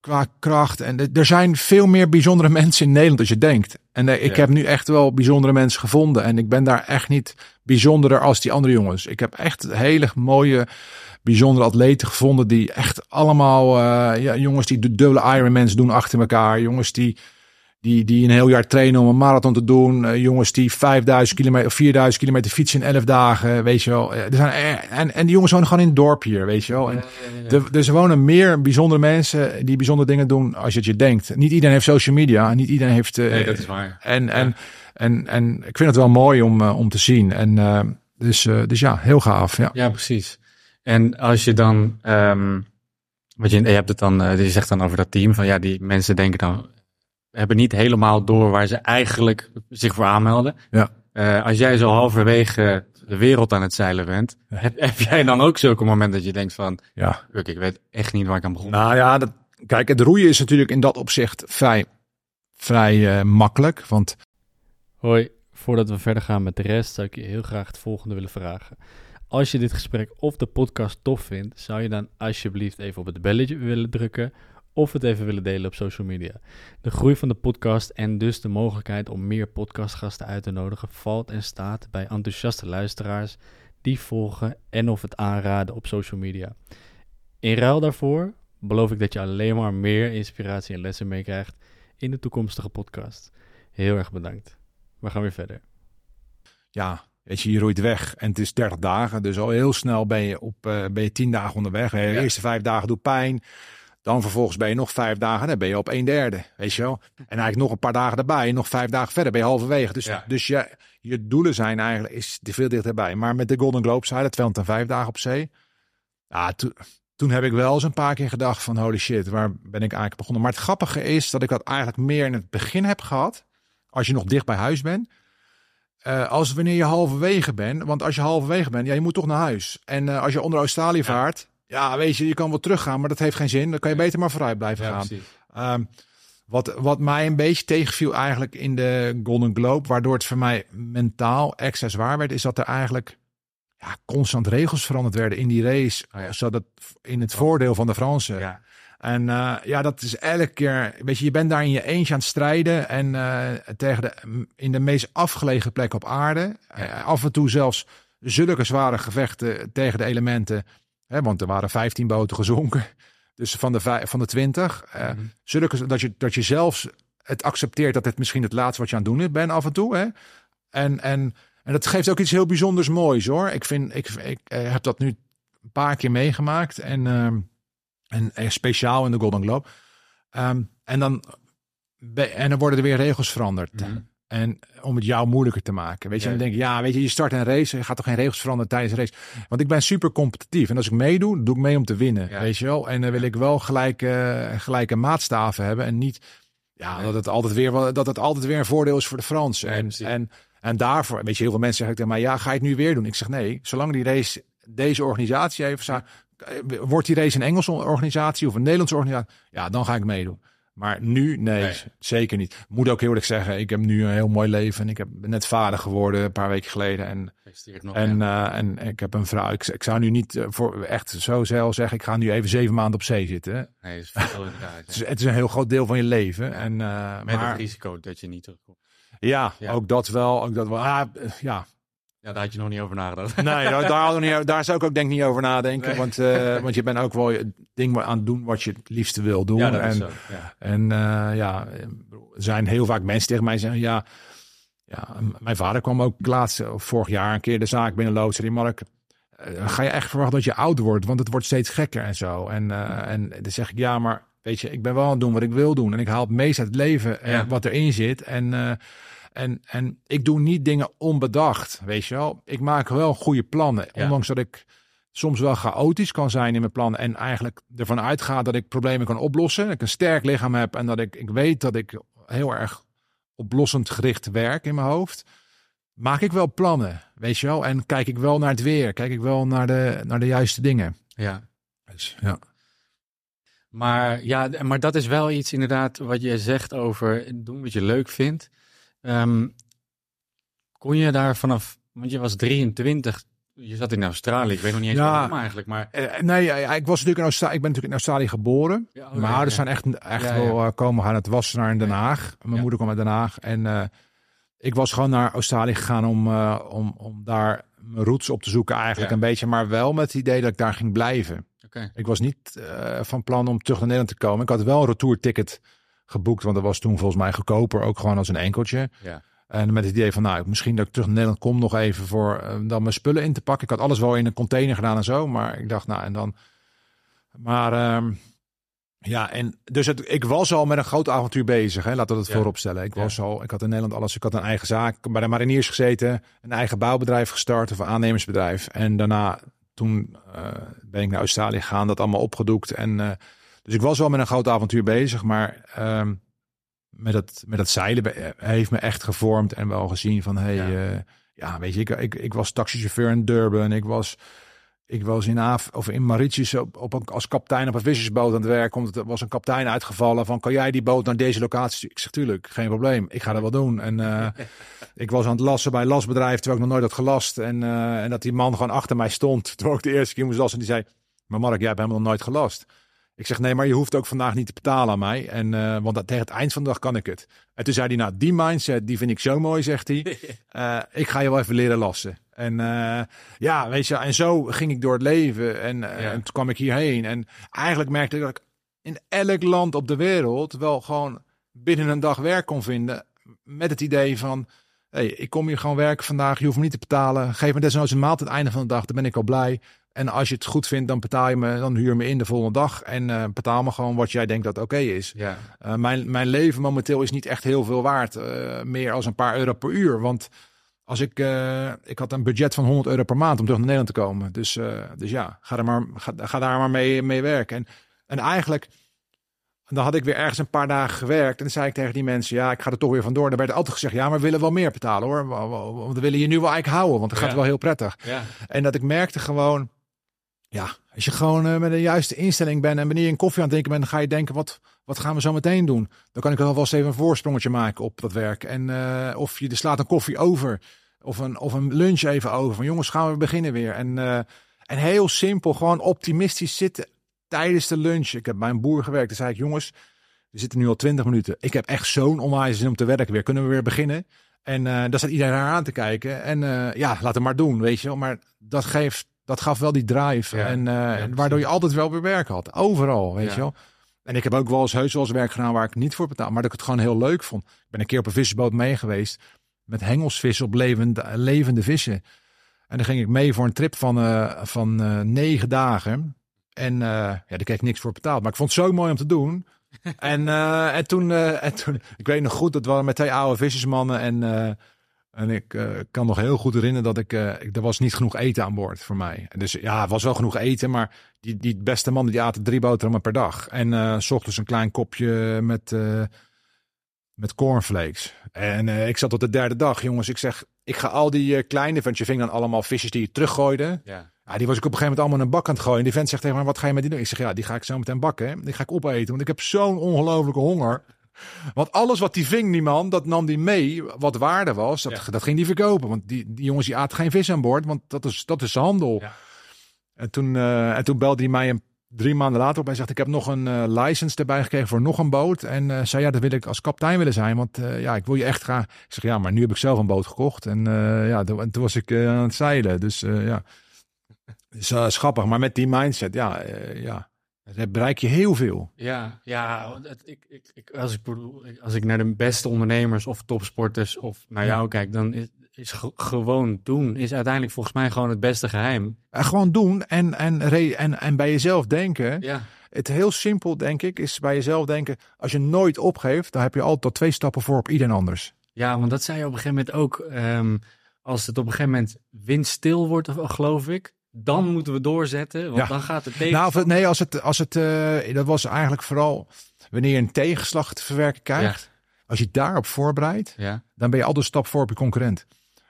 qua kracht. En de- er zijn veel meer bijzondere mensen in Nederland als je denkt. En ik Ja. heb nu echt wel bijzondere mensen gevonden. En ik ben daar echt niet bijzonderder als die andere jongens. Ik heb echt hele mooie, bijzondere atleten gevonden. Die echt allemaal, eh, ja, jongens die de dubbele Ironmans doen achter elkaar. Jongens die, die, die een heel jaar trainen om een marathon te doen. Eh, jongens die 5000 kilometer of 4000 kilometer fietsen in 11 dagen. Weet je wel. Eh, Er zijn, en, en die jongens wonen gewoon in het dorp hier, weet je wel. En er, er wonen meer bijzondere mensen die bijzondere dingen doen als je het je denkt. Niet iedereen heeft social media. Niet iedereen heeft. nee, dat is waar. en, en, en, en ik vind het wel mooi om, om te zien. En dus, dus ja, heel gaaf. Ja. Ja, precies. En als je dan, ehm wat je, je hebt het dan, eh, je zegt dan over dat team van ja, die mensen denken dan, hebben niet helemaal door waar ze eigenlijk zich voor aanmelden. Ja. Eh, als jij zo halverwege de wereld aan het zeilen bent, heb, heb jij dan ook zulke momenten dat je denkt van, Ja. "Uk, ik weet echt niet waar ik aan begon. Nou ja, dat, kijk, het roeien is natuurlijk in dat opzicht vrij, vrij eh, makkelijk. Want Hoi, voordat we verder gaan met de rest, zou ik je heel graag het volgende willen vragen. Als je dit gesprek of de podcast tof vindt, zou je dan alsjeblieft even op het belletje willen drukken of het even willen delen op social media. De groei van de podcast en dus de mogelijkheid om meer podcastgasten uit te nodigen valt en staat bij enthousiaste luisteraars die volgen en of het aanraden op social media. In ruil daarvoor beloof ik dat je alleen maar meer inspiratie en lessen meekrijgt in de toekomstige podcast. Heel erg bedankt. We gaan weer verder. ja, weet je, je roeit weg en het is 30 dagen. Dus al heel snel ben je op eh, ben je 10 dagen onderweg. De eerste vijf dagen doet pijn. Dan vervolgens ben je nog vijf dagen, dan ben je op een derde, weet je wel. En eigenlijk nog een paar dagen erbij, nog vijf dagen verder, ben je halverwege. Dus, Ja. dus je, je doelen zijn eigenlijk is te veel dichterbij. Maar met de Golden Globe zei dat 205 dagen op zee. Ja, toen, toen heb ik wel eens een paar keer gedacht van holy shit, waar ben ik eigenlijk begonnen. Maar het grappige is dat ik dat eigenlijk meer in het begin heb gehad. Als je nog dicht bij huis bent. Eh, als wanneer je halverwege bent. Want als je halverwege bent, ja, je moet toch naar huis. En eh, als je onder Australië vaart, ja, weet je, je kan wel teruggaan, maar dat heeft geen zin. Dan kan je beter maar vooruit blijven gaan. Ehm, wat, wat mij een beetje tegenviel eigenlijk in de Golden Globe, waardoor het voor mij mentaal extra zwaar werd, is dat er eigenlijk ja, constant regels veranderd werden in die race. Oh ja. Zodat in het voordeel van de Fransen. Ja. En eh, ja, dat is elke keer. Weet je, je bent daar in je eentje aan het strijden. En eh, tegen de, in de meest afgelegen plek op aarde. Eh, af en toe zelfs zulke zware gevechten tegen de elementen. Hè, want er waren 15 boten gezonken. Dus van de, van de 20. eh, Mhm. zulke, dat, je, dat je zelfs het accepteert dat het misschien het laatste wat je aan het doen bent af en toe. Hè? En, en, en dat geeft ook iets heel bijzonders moois hoor. Ik, vind, ik, ik eh, heb dat nu een paar keer meegemaakt. En, ehm, en, en speciaal in de Golden Globe. Ehm, en, dan, en dan worden er weer regels veranderd. Mhm. En om het jou moeilijker te maken. Weet je, Ja. dan denk ik, ja, weet je, je start een race. Je gaat toch geen regels veranderen tijdens de race. Want ik ben super competitief. En als ik meedoe, doe ik mee om te winnen. Ja. Weet je wel. En dan wil ik wel gelijke, gelijke maatstaven hebben. En niet ja, Nee. dat, het altijd weer, dat het altijd weer een voordeel is voor de Fransen. Nee, en, precies. en, en daarvoor, weet je, heel veel mensen zeggen tegen mij, ja, ga je het nu weer doen? Ik zeg nee, zolang die race, deze organisatie za- wordt die race een Engelse organisatie of een Nederlandse organisatie? Ja, dan ga ik meedoen. Maar nu, nee, Nee. zeker niet. Moet ook heel eerlijk zeggen, ik heb nu een heel mooi leven. En ik heb ben net vader geworden een paar weken geleden. En, nog. en, eh, en ik heb een vrouw. Ik, ik zou nu niet eh, voor echt zo zelf zeggen, ik ga nu even zeven maanden op zee zitten. nee, dat is veel inderdaad. Het is, het is een heel groot deel van je leven. En, eh, Met maar, het risico dat je niet terugkomt. ja, Ja. ook dat wel. Ook dat wel. Ah, eh, ja, Ja, daar had je nog niet over nagedacht. nee, daar, daar, niet- daar zou ik ook denk ik niet over nadenken. Nee. Want, eh, want je bent ook wel je ding aan het doen wat je het liefste wil doen. Ja, dat en, is zo. Ja. En eh, ja, er zijn heel vaak mensen tegen mij zeggen, ja, ja, mijn vader kwam ook laatst, of vorig jaar een keer de zaak binnenloodsen. Die Mark, eh, ga je echt verwachten dat je oud wordt? Want het wordt steeds gekker en zo. En, eh, en dan zeg ik, ja, maar weet je, ik ben wel aan het doen wat ik wil doen. En ik haal het meest uit het leven eh, Ja. wat erin zit. En, eh, en, en ik doe niet dingen onbedacht, weet je wel. Ik maak wel goede plannen, Ja. ondanks dat ik soms wel chaotisch kan zijn in mijn plannen en eigenlijk ervan uitga dat ik problemen kan oplossen. Dat ik een sterk lichaam heb en dat ik, ik weet dat ik heel erg oplossend gericht werk in mijn hoofd. Maak ik wel plannen, weet je wel. En kijk ik wel naar het weer. Kijk ik wel naar de, naar de juiste dingen. ja. Dus, ja. Maar ja, maar dat is wel iets inderdaad wat je zegt over doen wat je leuk vindt. Ehm, kon je daar vanaf, want je was 23, je zat in Australië, ik weet nog niet eens Ja. waarom eigenlijk, maar... Eh, nee, ja, ik was natuurlijk in Australië. Ik ben natuurlijk in Australië geboren. Ja, Mijn ouders zijn echt, echt wel eh, komen gaan uit Wassenaar in Den Haag. Mijn moeder kwam uit Den Haag. En eh, ik was gewoon naar Australië gegaan om, eh, om, om daar mijn roots op te zoeken eigenlijk een beetje. Maar wel met het idee dat ik daar ging blijven. Ik was niet eh, van plan om terug naar Nederland te komen. Ik had wel een retourticket geboekt. Want dat was toen volgens mij goedkoper. Ook gewoon als een enkeltje. Ja. En met het idee van, nou, misschien dat ik terug naar Nederland kom nog even voor eh, dan mijn spullen in te pakken. Ik had alles wel in een container gedaan en zo. Maar ik dacht, nou, en dan... Maar ehm, ja, en dus het, ik was al met een groot avontuur bezig. Hè, laten we dat Ja. voorop stellen. Ik Ja. was al, ik had in Nederland alles. Ik had een eigen zaak bij de mariniers gezeten. Een eigen bouwbedrijf gestart of een aannemersbedrijf. En daarna, toen eh, ben ik naar Australië gegaan. Dat allemaal opgedoekt. En, eh, dus ik was wel met een groot avontuur bezig. Maar ehm, met het, met het zeilen be- heeft me echt gevormd en wel gezien van, hey, Ja. ja, ja weet je, ik, ik, ik was taxichauffeur in Durban. Ik was, ik was in, Af, of in Mauritius op, op een, als kapitein op een vissersboot aan het werk. Komt er was een kapitein uitgevallen van, kan jij die boot naar deze locatie? Ik zeg, tuurlijk, geen probleem. Ik ga dat wel doen. En eh, ik was aan het lassen bij een lasbedrijf, terwijl ik nog nooit had gelast. En, eh, en dat die man gewoon achter mij stond, terwijl ik de eerste keer moest lassen. En die zei, maar Mark, jij hebt helemaal nog nooit gelast. Ik zeg, nee, maar je hoeft ook vandaag niet te betalen aan mij. En, eh, want dat, tegen het eind van de dag kan ik het. En toen zei hij, nou, die mindset, die vind ik zo mooi, zegt hij. Eh, ik ga je wel even leren lassen. En eh, ja, weet je, en zo ging ik door het leven. En, Ja. en toen kwam ik hierheen. En eigenlijk merkte ik dat ik in elk land op de wereld wel gewoon binnen een dag werk kon vinden. Met het idee van, hey, ik kom hier gewoon werken vandaag. Je hoeft me niet te betalen. Geef me desnoods een maand aan het einde van de dag. Dan ben ik al blij. En als je het goed vindt, dan betaal je me, dan huur me in de volgende dag. En eh, betaal me gewoon wat jij denkt dat oké is. Ja. Uh, mijn, mijn leven momenteel is niet echt heel veel waard. Uh, meer als een paar euro per uur. Want als ik, ik had een budget van 100 euro per maand om terug naar Nederland te komen. Dus, dus ja, ga, er maar, ga, ga daar maar mee, mee werken. En, en eigenlijk, dan had ik weer ergens een paar dagen gewerkt. En dan zei ik tegen die mensen, ja, ik ga er toch weer vandoor. Dan werd er altijd gezegd, ja, maar we willen wel meer betalen hoor. Want we willen je nu wel eigenlijk houden, want het gaat Ja. wel heel prettig. Ja. En dat ik merkte gewoon, ja, als je gewoon uh, met de juiste instelling bent en wanneer je een koffie aan het drinken bent, dan ga je denken, wat, wat gaan we zo meteen doen? Dan kan ik wel eens even een voorsprongetje maken op dat werk. En uh, of je slaat een koffie over, of een, of een lunch even over. Van jongens, gaan we beginnen weer. En, uh, en heel simpel, gewoon optimistisch zitten tijdens de lunch. Ik heb bij een boer gewerkt, dan zei ik, jongens, we zitten nu al twintig minuten. Ik heb echt zo'n onwijs zin om te werken weer. Kunnen we weer beginnen? En uh, daar staat iedereen aan te kijken. En ja, laat het maar doen, weet je wel. Maar dat geeft dat gaf wel die drive. Ja, en, uh, ja, en waardoor je altijd wel weer werk had. Overal, weet Ja. je wel. En ik heb ook wel eens heus wel eens werk gedaan waar ik niet voor betaal. Maar dat ik het gewoon heel leuk vond. Ik ben een keer op een vissersboot mee geweest. Met hengelsvissen op levende, levende vissen. En dan ging ik mee voor een trip van, uh, van uh, negen dagen. En ja, daar kreeg ik niks voor betaald. Maar ik vond het zo mooi om te doen. en, en, toen, en toen, ik weet nog goed, dat waren met twee oude vissersmannen. En, en ik uh, kan nog heel goed herinneren dat ik, uh, ik, er was niet genoeg eten aan boord voor mij. En dus ja, het was wel genoeg eten, maar die, die beste mannen die aten drie boterhammen per dag. En uh, s ochtends een klein kopje met, met cornflakes. En ik zat tot de derde dag, jongens. Ik zeg, ik ga al die kleine, want je ving dan allemaal visjes die je teruggooide. Ja. Ja, die was ik op een gegeven moment allemaal in een bak aan het gooien. Die vent zegt tegen mij, wat ga je met die doen? Ik zeg, ja, die ga ik zo meteen bakken. Hè? Die ga ik opeten, want ik heb zo'n ongelofelijke honger. Want alles wat die ving, die man, dat nam die mee, wat waarde was. Dat, Ja. dat ging die verkopen. Want die, die jongens die aten geen vis aan boord, want dat is, dat is handel. Ja. En, toen, uh, en toen belde hij mij een, drie maanden later op en zegt, ik heb nog een uh, license erbij gekregen voor nog een boot. En uh, zei, ja, dat wil ik als kapitein willen zijn, want ja, ik wil je echt graag. Ik zeg, ja, maar nu heb ik zelf een boot gekocht. En ja, toen, en toen was ik aan het zeilen. Dus ja, dus, uh, schappig. Maar met die mindset, ja, ja, daar bereik je heel veel. Ja, ja het, ik, ik, ik, als, ik als ik naar de beste ondernemers of topsporters of naar jou kijk, dan is, is ge- gewoon doen is uiteindelijk volgens mij gewoon het beste geheim. En gewoon doen en, en, en, en bij jezelf denken. Ja, Het heel simpel, denk ik, is bij jezelf denken. Als je nooit opgeeft, dan heb je altijd al twee stappen voor op iedereen anders. ja want dat zei je op een gegeven moment ook. ehm, als het op een gegeven moment windstil wordt, of- geloof ik, dan moeten we doorzetten, want Ja. dan gaat het tegen. Nou, of nee, als het, als het, eh, dat was eigenlijk vooral wanneer je een tegenslag te verwerken krijgt. Als je daarop voorbereidt, ja, dan ben je altijd een stap voor op je concurrent.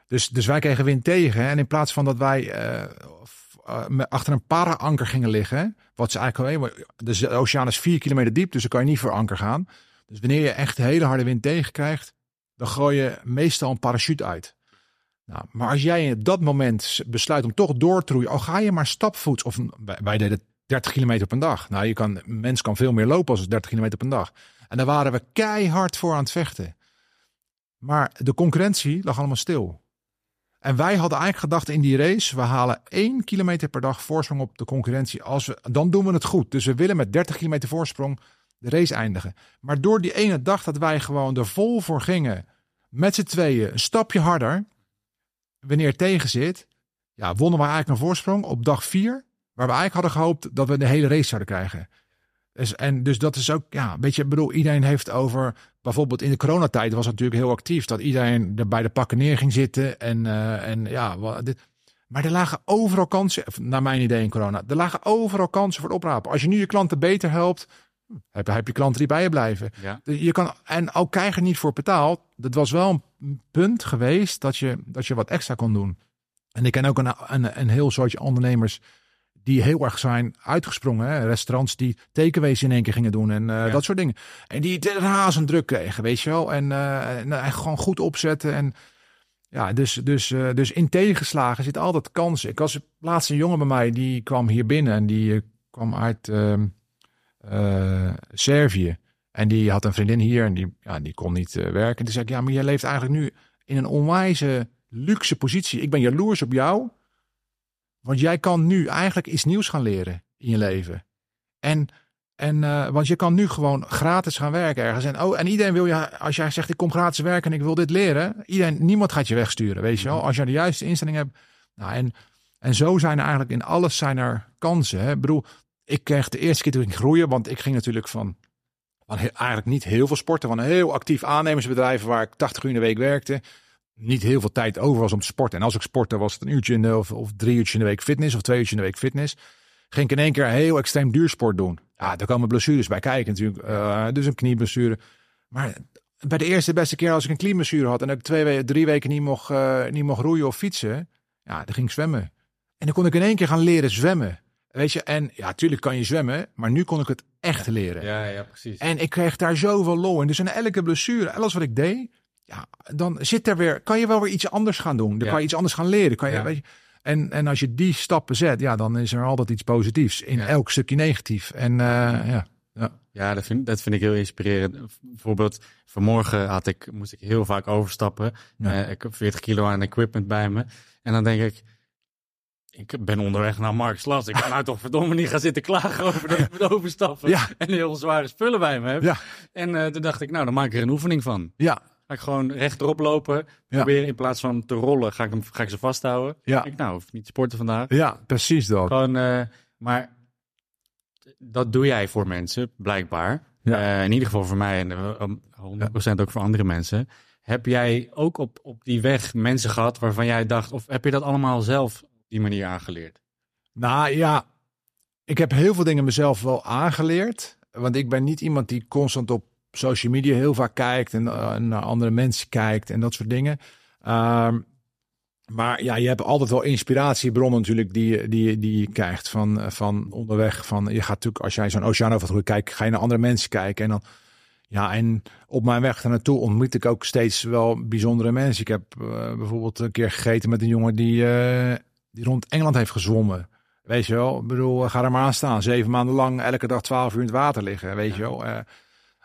Dus, dus wij kregen wind tegen. hè. En in plaats van dat wij met- achter een para-anker gingen liggen, wat ze eigenlijk alleen. Dus de oceaan is vier kilometer diep, dus dan kan je niet voor anker gaan. Dus wanneer je echt hele harde wind tegen krijgt, dan gooi je meestal een parachute uit. Nou, maar als jij op dat moment besluit om toch door te roeien, al ga je maar stapvoets, of wij, deden 30 kilometer een dag. Nou, je kan, mens kan veel meer lopen als 30 kilometer een dag. En daar waren we keihard voor aan het vechten. Maar de concurrentie lag allemaal stil. En wij hadden eigenlijk gedacht in die race, we halen 1 kilometer per dag voorsprong op de concurrentie. Als we, dan doen we het goed. Dus we willen met 30 kilometer voorsprong de race eindigen. Maar door die ene dag dat wij gewoon er vol voor gingen, met z'n tweeën, een stapje harder, wanneer het tegen zit, ja, wonnen we eigenlijk een voorsprong op dag 4, waar we eigenlijk hadden gehoopt dat we de hele race zouden krijgen. Dus, en dus dat is ook, ja, weet je, bedoel, iedereen heeft over, bijvoorbeeld in de coronatijd was het natuurlijk heel actief, dat iedereen er bij de pakken neer ging zitten en, eh, en ja, wa- dit. Maar er lagen overal kansen, naar mijn idee in corona, er lagen overal kansen voor het oprapen. Als je nu je klanten beter helpt, heb, heb je klanten die bij je blijven. Ja. Je kan, en ook krijg je er niet voor betaald. Dat was wel een punt geweest dat je, dat je wat extra kon doen. En ik ken ook een, een, een heel soortje ondernemers die heel erg zijn uitgesprongen. Hè? Restaurants die takeaways in één keer gingen doen en eh, Ja. dat soort dingen. En die razend druk kregen, weet je wel. En, en, eh, gewoon goed opzetten. En ja, dus, dus, eh, dus in tegenslagen zit altijd kansen. Ik was laatst een jongen bij mij, die kwam hier binnen en die kwam uit eh, Servië. En die had een vriendin hier en die, ja, die kon niet eh, werken. En toen zei ik, ja, maar jij leeft eigenlijk nu in een onwijze luxe positie. Ik ben jaloers op jou. Want jij kan nu eigenlijk iets nieuws gaan leren in je leven. En, en eh, want je kan nu gewoon gratis gaan werken ergens. En, oh, en iedereen wil je, als jij zegt ik kom gratis werken en ik wil dit leren. Iedereen, niemand gaat je wegsturen, weet je wel. Als je de juiste instelling hebt. Nou, en, en zo zijn er eigenlijk in alles zijn er kansen. Hè? Ik bedoel, ik kreeg de eerste keer toen ik groeien, want ik ging natuurlijk van, van eigenlijk niet heel veel sporten. Van een heel actief aannemersbedrijf waar ik 80 uur in de week werkte. Niet heel veel tijd over was om te sporten. En als ik sportte was het een uurtje in de, of, of drie uurtjes in de week fitness of twee uurtjes in de week fitness. Ging ik in één keer heel extreem duursport doen. Ja, daar komen blessures bij kijken natuurlijk. Eh, dus een knieblessure. Maar bij de eerste beste keer als ik een knieblessure had en ik twee drie weken niet mocht, eh, niet mocht roeien of fietsen. Ja, dan ging ik zwemmen. En dan kon ik in één keer gaan leren zwemmen. Weet je, en ja, tuurlijk kan je zwemmen, maar nu kon ik het echt leren. Ja, ja, precies. En ik kreeg daar zoveel lol in. Dus in elke blessure, alles wat ik deed, ja, dan zit er weer, kan je wel weer iets anders gaan doen. Dan Ja. kan je iets anders gaan leren. Kan je, Ja. weet je, en, en als je die stappen zet, ja, dan is er altijd iets positiefs in Ja. elk stukje negatief. En eh, ja, Ja, dat vind, dat vind ik heel inspirerend. Bijvoorbeeld, vanmorgen had ik, moest ik heel vaak overstappen. Ja. Eh, ik heb 40 kilo aan equipment bij me. En dan denk ik, ik ben onderweg naar Marks Las. Ik kan nou toch verdomme niet gaan zitten klagen over dat ik moet overstappen. Ja. En heel zware spullen bij me heb. Ja. En eh, toen dacht ik, nou, dan maak ik er een oefening van. ja, Ga ik gewoon rechtop lopen. Proberen in plaats van te rollen, ga ik, hem, ga ik ze vasthouden. ja, Ik, nou, hoef niet te sporten vandaag. ja, precies dat. Gewoon, eh, maar dat doe jij voor mensen, blijkbaar. Ja. Eh, in ieder geval voor mij en eh, 100% ook voor andere mensen. Heb jij ook op, op die weg mensen gehad waarvan jij dacht, of heb je dat allemaal zelf die manier aangeleerd? Nou ja, ik heb heel veel dingen mezelf wel aangeleerd. Want ik ben niet iemand die constant op social media heel vaak kijkt en eh, naar andere mensen kijkt en dat soort dingen. Ehm, maar ja, je hebt altijd wel inspiratiebronnen natuurlijk die, die, die je krijgt van, eh, van onderweg. Van, je gaat natuurlijk, als jij zo'n oceanovertocht kijkt, ga je naar andere mensen kijken. En dan, ja, en op mijn weg naartoe ontmoet ik ook steeds wel bijzondere mensen. Ik heb eh, bijvoorbeeld een keer gegeten met een jongen die, die rond Engeland heeft gezwommen. Weet je wel, ik bedoel, ga er maar aan staan. Zeven maanden lang, elke dag twaalf uur in het water liggen, weet je wel. Eh,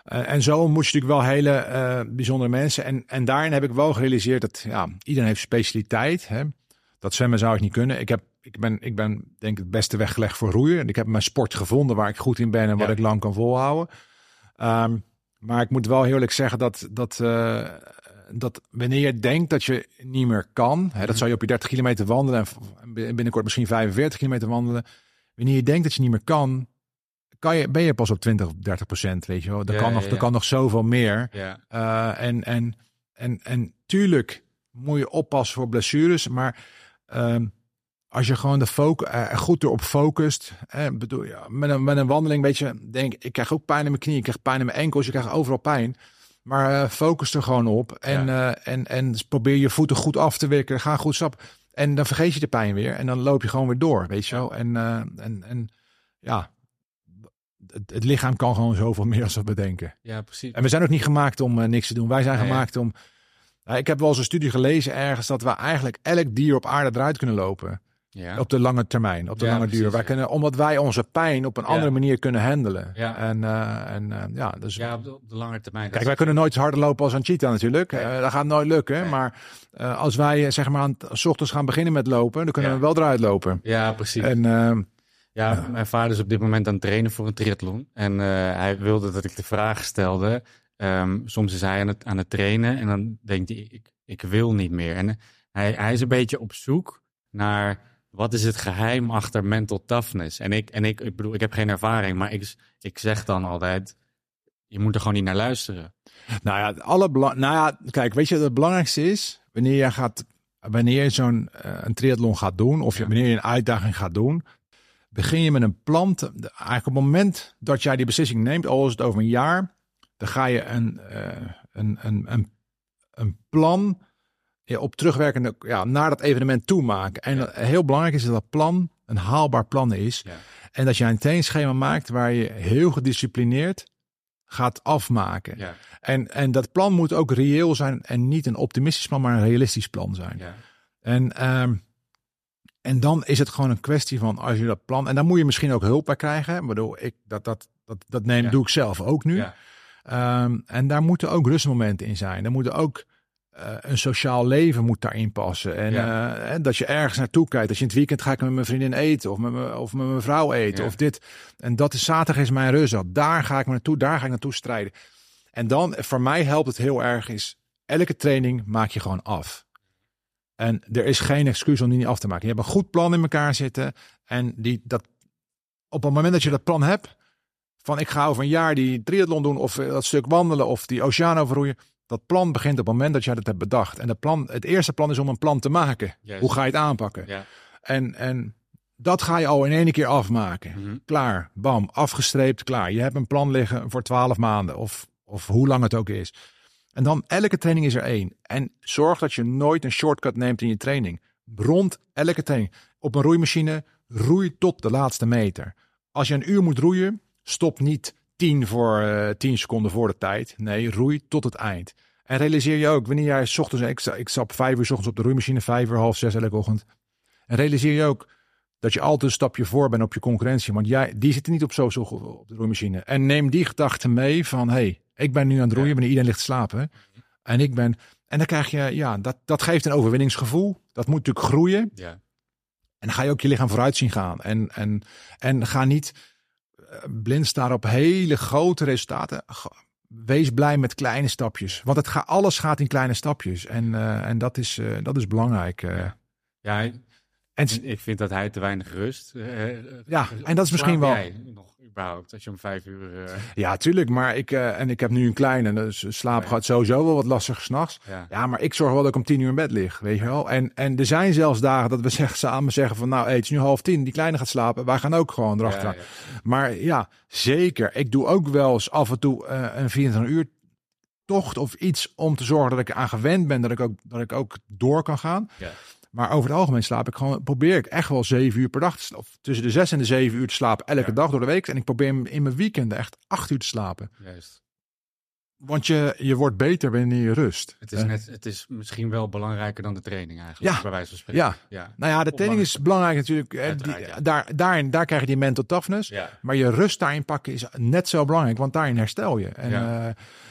eh, en zo moet je natuurlijk wel hele eh, bijzondere mensen. En, en daarin heb ik wel gerealiseerd dat ja, iedereen heeft specialiteit. Hè? Dat zwemmen zou ik niet kunnen. Ik, heb, ik, ben, ik ben denk ik het beste weggelegd voor roeien. En ik heb mijn sport gevonden waar ik goed in ben en wat Ja. ik lang kan volhouden. Ehm, maar ik moet wel heel eerlijk zeggen dat, dat, eh, dat wanneer je denkt dat je niet meer kan, hè, dat zou je op je 30 kilometer wandelen en binnenkort misschien 45 kilometer wandelen. Wanneer je denkt dat je niet meer kan, kan je, ben je pas op 20 of 30 procent, weet je wel. Er, Ja, kan ja, nog, er kan nog zoveel meer. Eh, en, en, en, en tuurlijk moet je oppassen voor blessures, maar ehm, als je gewoon de focus, er goed erop focust, hè, bedoel, ja, met, een, met een wandeling, weet je, denk ik, ik krijg ook pijn in mijn knie, ik krijg pijn in mijn enkels, je krijgt overal pijn. Maar eh, focus er gewoon op en, eh, en, en probeer je voeten goed af te wikkelen, ga goed stap. En dan vergeet je de pijn weer en dan loop je gewoon weer door, weet je wel. En, eh, en, en ja, het, het lichaam kan gewoon zoveel meer als we bedenken. ja precies. En we zijn ook niet gemaakt om niks te doen. Wij zijn Nee, gemaakt om. Nou, ik heb wel eens een studie gelezen ergens dat we eigenlijk elk dier op aarde eruit kunnen lopen. Ja. Op de lange termijn, op de Ja, lange precies, duur. Wij ja. kunnen, omdat wij onze pijn op een andere manier kunnen handelen. Ja. En, eh, en eh, ja, dus. ja, op de, op de lange termijn. Kijk, wij kunnen nooit harder lopen als een cheetah natuurlijk. Eh, dat gaat nooit lukken. Maar als wij zeg maar aan s ochtends gaan beginnen met lopen, dan kunnen we wel eruit lopen. Ja, precies. En eh, Ja, mijn vader is op dit moment aan het trainen voor een triathlon. En hij wilde dat ik de vraag stelde. Ehm, soms is hij aan het, aan het trainen en dan denkt hij, ik, ik wil niet meer. En hij, hij is een beetje op zoek naar wat is het geheim achter mental toughness. En ik, en ik, ik bedoel, ik heb geen ervaring, maar ik, ik zeg dan altijd, je moet er gewoon niet naar luisteren. Nou ja, het allerbela- nou ja, kijk, weet je, wat het belangrijkste is wanneer je gaat, wanneer je zo'n eh, een triathlon gaat doen, of je, wanneer je een uitdaging gaat doen. begin je met een plan. te- eigenlijk op het moment dat jij die beslissing neemt, al is het over een jaar, dan ga je een, eh, een, een, een, een plan ja, op terugwerkende ja, naar dat evenement toe maken. En Ja. heel belangrijk is dat dat plan een haalbaar plan is. Ja. En dat je een trainingsschema maakt waar je heel gedisciplineerd gaat afmaken. Ja, En, en dat plan moet ook reëel zijn en niet een optimistisch plan, maar een realistisch plan zijn. ja, En, ehm, en dan is het gewoon een kwestie van als je dat plan. En dan moet je misschien ook hulp bij krijgen. Ik bedoel, ik, dat, dat, dat, dat neem, doe ik zelf ook nu. Ehm, en daar moeten ook rustmomenten in zijn. Er moeten ook eh, een sociaal leven moet daarin passen. En Ja. eh, en dat je ergens naartoe kijkt. Dat je in het weekend ga ik met mijn vriendin eten. Of met mijn, of met mijn vrouw eten. Ja. Of dit. En dat is zaterdag is mijn rustdag. Daar ga ik naartoe. Daar ga ik naartoe strijden. En dan, voor mij helpt het heel erg is. Elke training maak je gewoon af. En er is geen excuus om die niet af te maken. Je hebt een goed plan in elkaar zitten. En die, dat, op het moment dat je dat plan hebt. Van ik ga over een jaar die triathlon doen. Of eh, dat stuk wandelen. Of die oceaan overroeien. Dat plan begint op het moment dat jij dat hebt bedacht. En het, plan, het eerste plan is om een plan te maken. Hoe ga je het aanpakken? ja. En, en dat ga je al in één keer afmaken. Mhm. Klaar, bam, afgestreept, klaar. Je hebt een plan liggen voor twaalf maanden of, of hoe lang het ook is. En dan elke training is er één. En zorg dat je nooit een shortcut neemt in je training. Rond elke training. Op een roeimachine, roei tot de laatste meter. Als je een uur moet roeien, stop niet tien voor eh, tien seconden voor de tijd. Nee, roei tot het eind. En realiseer je ook, wanneer jij 's ochtends, ik, ik stap vijf uur 's ochtends op de roeimachine, vijf uur, half zes elke ochtend. En realiseer je ook dat je altijd een stapje voor bent op je concurrentie. Want jij, die zitten niet op goed op de roeimachine. En neem die gedachte mee van, hey, ik ben nu aan het roeien, wanneer iedereen ligt te slapen. En ik ben, en dan krijg je, ja, dat, dat geeft een overwinningsgevoel. Dat moet natuurlijk groeien. ja. En dan ga je ook je lichaam vooruit zien gaan. En, en, en ga niet blind staan op hele grote resultaten. Wees blij met kleine stapjes. Want het ga, alles gaat in kleine stapjes. En, eh, en dat, is, eh, dat is belangrijk. eh. Ja. En, ik vind dat hij te weinig rust. eh, eh, Ja, en dat is misschien wel- jij nog überhaupt als je om vijf uur. eh, ja, tuurlijk. Maar ik, en ik heb nu een kleine. Dus slaap Ja. gaat sowieso wel wat lastig s'nachts. ja. Ja, maar ik zorg wel dat ik om tien uur in bed lig, weet je wel. En, en er zijn zelfs dagen dat we zeggen, samen zeggen van... nou, hey, het is nu half tien, die kleine gaat slapen. Wij gaan ook gewoon. Ja, ja. Maar ja, zeker. Ik doe ook wel eens af en toe een 24 uur tocht of iets... om te zorgen dat ik aan gewend ben, dat ik ook, dat ik ook door kan gaan. Ja. Maar over het algemeen slaap ik gewoon, probeer ik echt wel zeven uur per dag. Of tussen de zes en de zeven uur te slapen elke Ja. dag door de week. En ik probeer in mijn weekenden echt acht uur te slapen. Juist. Want je, je wordt beter wanneer je rust. Het is, net, het is misschien wel belangrijker dan de training eigenlijk. Ja. Bij wijze van spreken. Ja. Ja. Nou ja, de training is belangrijk natuurlijk. hè, die- Uiteraard, ja. daar, daarin, daar krijg je die mental toughness. Maar je rust daarin pakken is net zo belangrijk, want daarin herstel je. En, eh,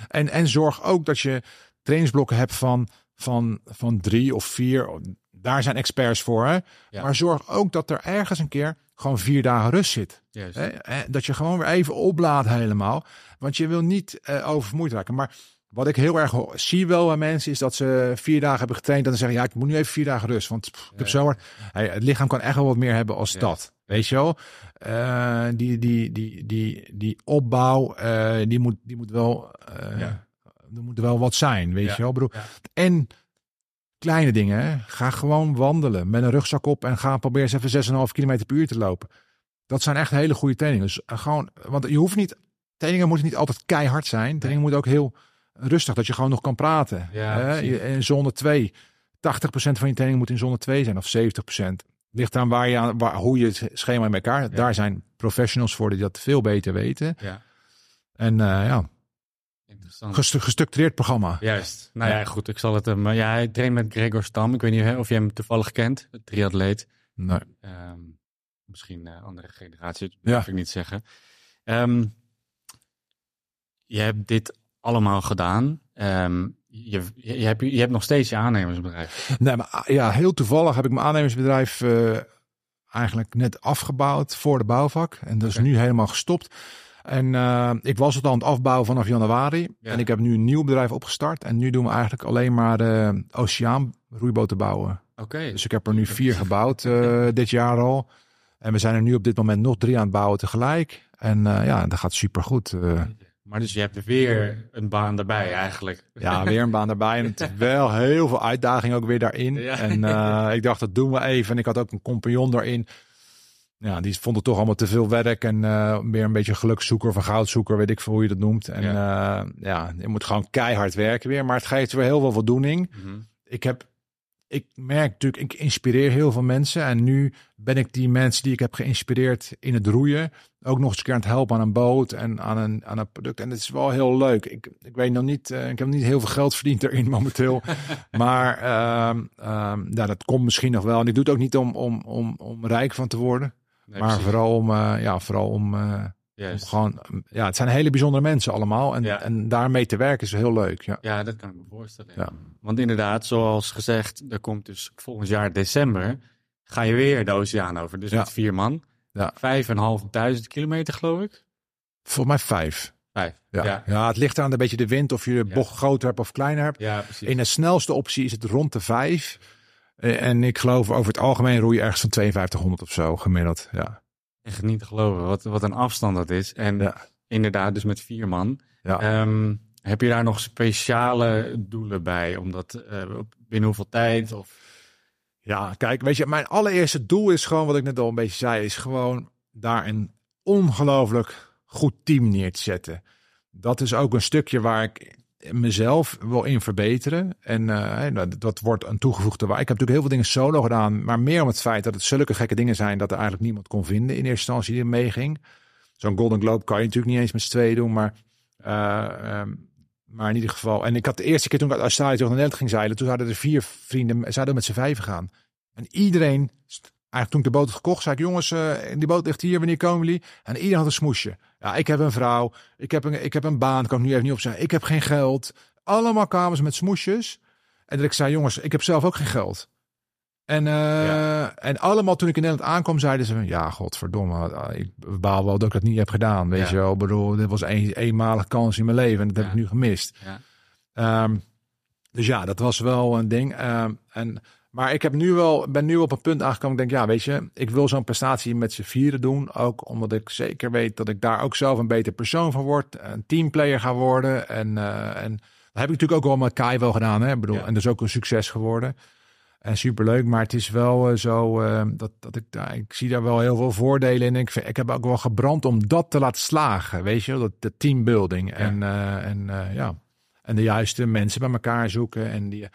en, en zorg ook dat je trainingsblokken hebt van, van, van drie of vier. Daar zijn experts voor. Hè? Ja. Maar zorg ook dat er ergens een keer gewoon vier dagen rust zit. Juist. Hè? Dat je gewoon weer even oplaadt helemaal. Want je wil niet eh, oververmoeid raken. Maar wat ik heel erg zie wel bij mensen is dat ze vier dagen hebben getraind. En dan zeggen ja, ik moet nu even vier dagen rust. Want pff, ik heb zo hard. Hey, het lichaam kan echt wel wat meer hebben als Ja. dat. Weet je wel? Eh, die, die, die, die, die opbouw, eh, die, moet, die moet wel. eh, Ja. Er moet wel wat zijn, weet Ja. je wel? Bedoel. En kleine dingen. Hè? Ga gewoon wandelen met een rugzak op en ga proberen eens even 6,5 kilometer per uur te lopen. Dat zijn echt hele goede trainingen. Dus eh, gewoon, want je hoeft niet, trainingen moeten niet altijd keihard zijn. Trainingen moeten ook heel rustig, dat je gewoon nog kan praten. Ja, Hè? in zone 2, 80% van je training moet in zone 2 zijn of 70%. Ligt aan waar je aan, waar, hoe je het schema in elkaar. Daar zijn professionals voor die dat veel beter weten. Ja. En eh, ja, gestructureerd programma. Juist. Nou ja, goed. Ik zal het hem. Ja, hij traint met Gregor Stam. Ik weet niet hè, of je hem toevallig kent. Triatleet. Nee. Ehm, misschien een andere generatie. Dat Ja. ik niet zeggen. Ehm, je hebt dit allemaal gedaan. Ehm, je, je, je, hebt, je hebt nog steeds je aannemersbedrijf. Nee, maar ah, ja, heel toevallig heb ik mijn aannemersbedrijf eh, eigenlijk net afgebouwd voor de bouwvak. En dat is nu helemaal gestopt. En eh, ik was het aan het afbouwen vanaf januari. Ja. En ik heb nu een nieuw bedrijf opgestart. En nu doen we eigenlijk alleen maar eh oceaan roeiboten bouwen. Oké. Dus ik heb er nu vier gebouwd eh, dit jaar al. En we zijn er nu op dit moment nog drie aan het bouwen tegelijk. En ja, dat gaat supergoed. eh Maar dus je hebt weer een baan erbij eigenlijk. Ja, weer een baan erbij. En het is wel heel veel uitdaging ook weer daarin. Ja. En ik dacht, dat doen we even. En ik had ook een compagnon daarin. Ja, die vond het toch allemaal te veel werk en eh meer een beetje gelukzoeker of een goudzoeker, weet ik veel hoe je dat noemt. En ja. ja, je moet gewoon keihard werken weer, maar het geeft weer heel veel voldoening. Ik heb, ik merk natuurlijk, ik inspireer heel veel mensen en nu ben ik die mensen die ik heb geïnspireerd in het roeien ook nog eens een keer aan het helpen aan een boot en aan een, aan een product. En het is wel heel leuk. Ik, ik weet nog niet, uh, ik heb niet heel veel geld verdiend erin momenteel. maar um, um, ja, dat komt misschien nog wel. En ik doe het ook niet om, om, om, om rijk van te worden. Nee, maar precies. vooral om, uh, ja, vooral om, om gewoon, ja, het zijn hele bijzondere mensen allemaal. En, ja. en daarmee te werken is heel leuk. Ja, ja dat kan ik me voorstellen. Want inderdaad, zoals gezegd, er komt dus volgend jaar december, ga je weer de oceaan over. Dus ja. met vier man. Ja. Vijf en half duizend kilometer, geloof ik. Volgens mij vijf. Vijf. Ja. ja. Ja. het ligt aan een beetje de wind of je de bocht groter hebt of kleiner hebt. Ja, precies. In de snelste optie is het rond de vijf. En ik geloof over het algemeen roei je ergens van 5200 of zo gemiddeld. Ja. Echt niet te geloven wat, wat een afstand dat is. En ja. inderdaad, dus met vier man. Ja. Um, heb je daar nog speciale doelen bij? Omdat uh, binnen hoeveel tijd? Of... Ja, kijk, weet je, mijn allereerste doel is gewoon, wat ik net al een beetje zei, is gewoon daar een ongelooflijk goed team neer te zetten. Dat is ook een stukje waar ik mezelf wil in verbeteren. En uh, dat wordt een toegevoegde waar. Ik heb natuurlijk heel veel dingen solo gedaan, maar meer om het feit dat het zulke gekke dingen zijn dat er eigenlijk niemand kon vinden in eerste instantie die er meeging. Zo'n Golden Globe kan je natuurlijk niet eens met z'n tweeën doen, maar, uh, um, maar in ieder geval. En ik had de eerste keer toen ik uit Australië terug naar Nederland ging zeilen, toen hadden er vier vrienden, zouden met z'n vijven gaan. En iedereen, eigenlijk toen ik de boot had gekocht, zei ik, jongens, uh, die boot ligt hier, wanneer komen jullie? En iedereen had een smoesje. Ja, ik heb een vrouw, ik heb een, ik heb een baan, kan ik nu even niet op zeggen. Ik heb geen geld. Allemaal kamers met smoesjes. En dat ik zei, jongens, ik heb zelf ook geen geld. En, uh, ja. en allemaal toen ik in Nederland aankwam, zeiden ze: Ja, godverdomme, ik baal wel dat ik dat niet heb gedaan. Weet ja. je wel, ik bedoel, dit was een eenmalige kans in mijn leven en dat ja. heb ik nu gemist. Um, dus ja, dat was wel een ding. Um, en, maar ik heb nu wel, ben nu op een punt aangekomen. Ik denk, ja, weet je, ik wil zo'n prestatie met z'n vieren doen. Ook omdat ik zeker weet dat ik daar ook zelf een beter persoon van word. Een teamplayer ga worden. En, uh, en dat heb ik natuurlijk ook al met Kai wel gedaan. Hè? Ik bedoel, en dat is ook een succes geworden. En superleuk, maar het is wel uh, zo uh, dat, dat ik daar, ik zie daar wel heel veel voordelen in. Ik, vind, ik heb ook wel gebrand om dat te laten slagen, weet je, dat de teambuilding ja. en, en ja, en de juiste mensen bij elkaar zoeken. En die,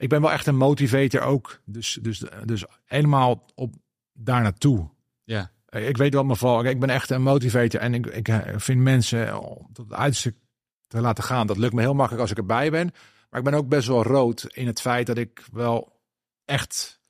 ik ben wel echt een motivator ook, dus, dus, dus helemaal op daar naartoe. Ja. Ik weet wat me valt. Ik ben echt een motivator en ik, ik vind mensen tot het uiterste te laten gaan. Dat lukt me heel makkelijk als ik erbij ben. Maar ik ben ook best wel rood in het feit dat ik wel echt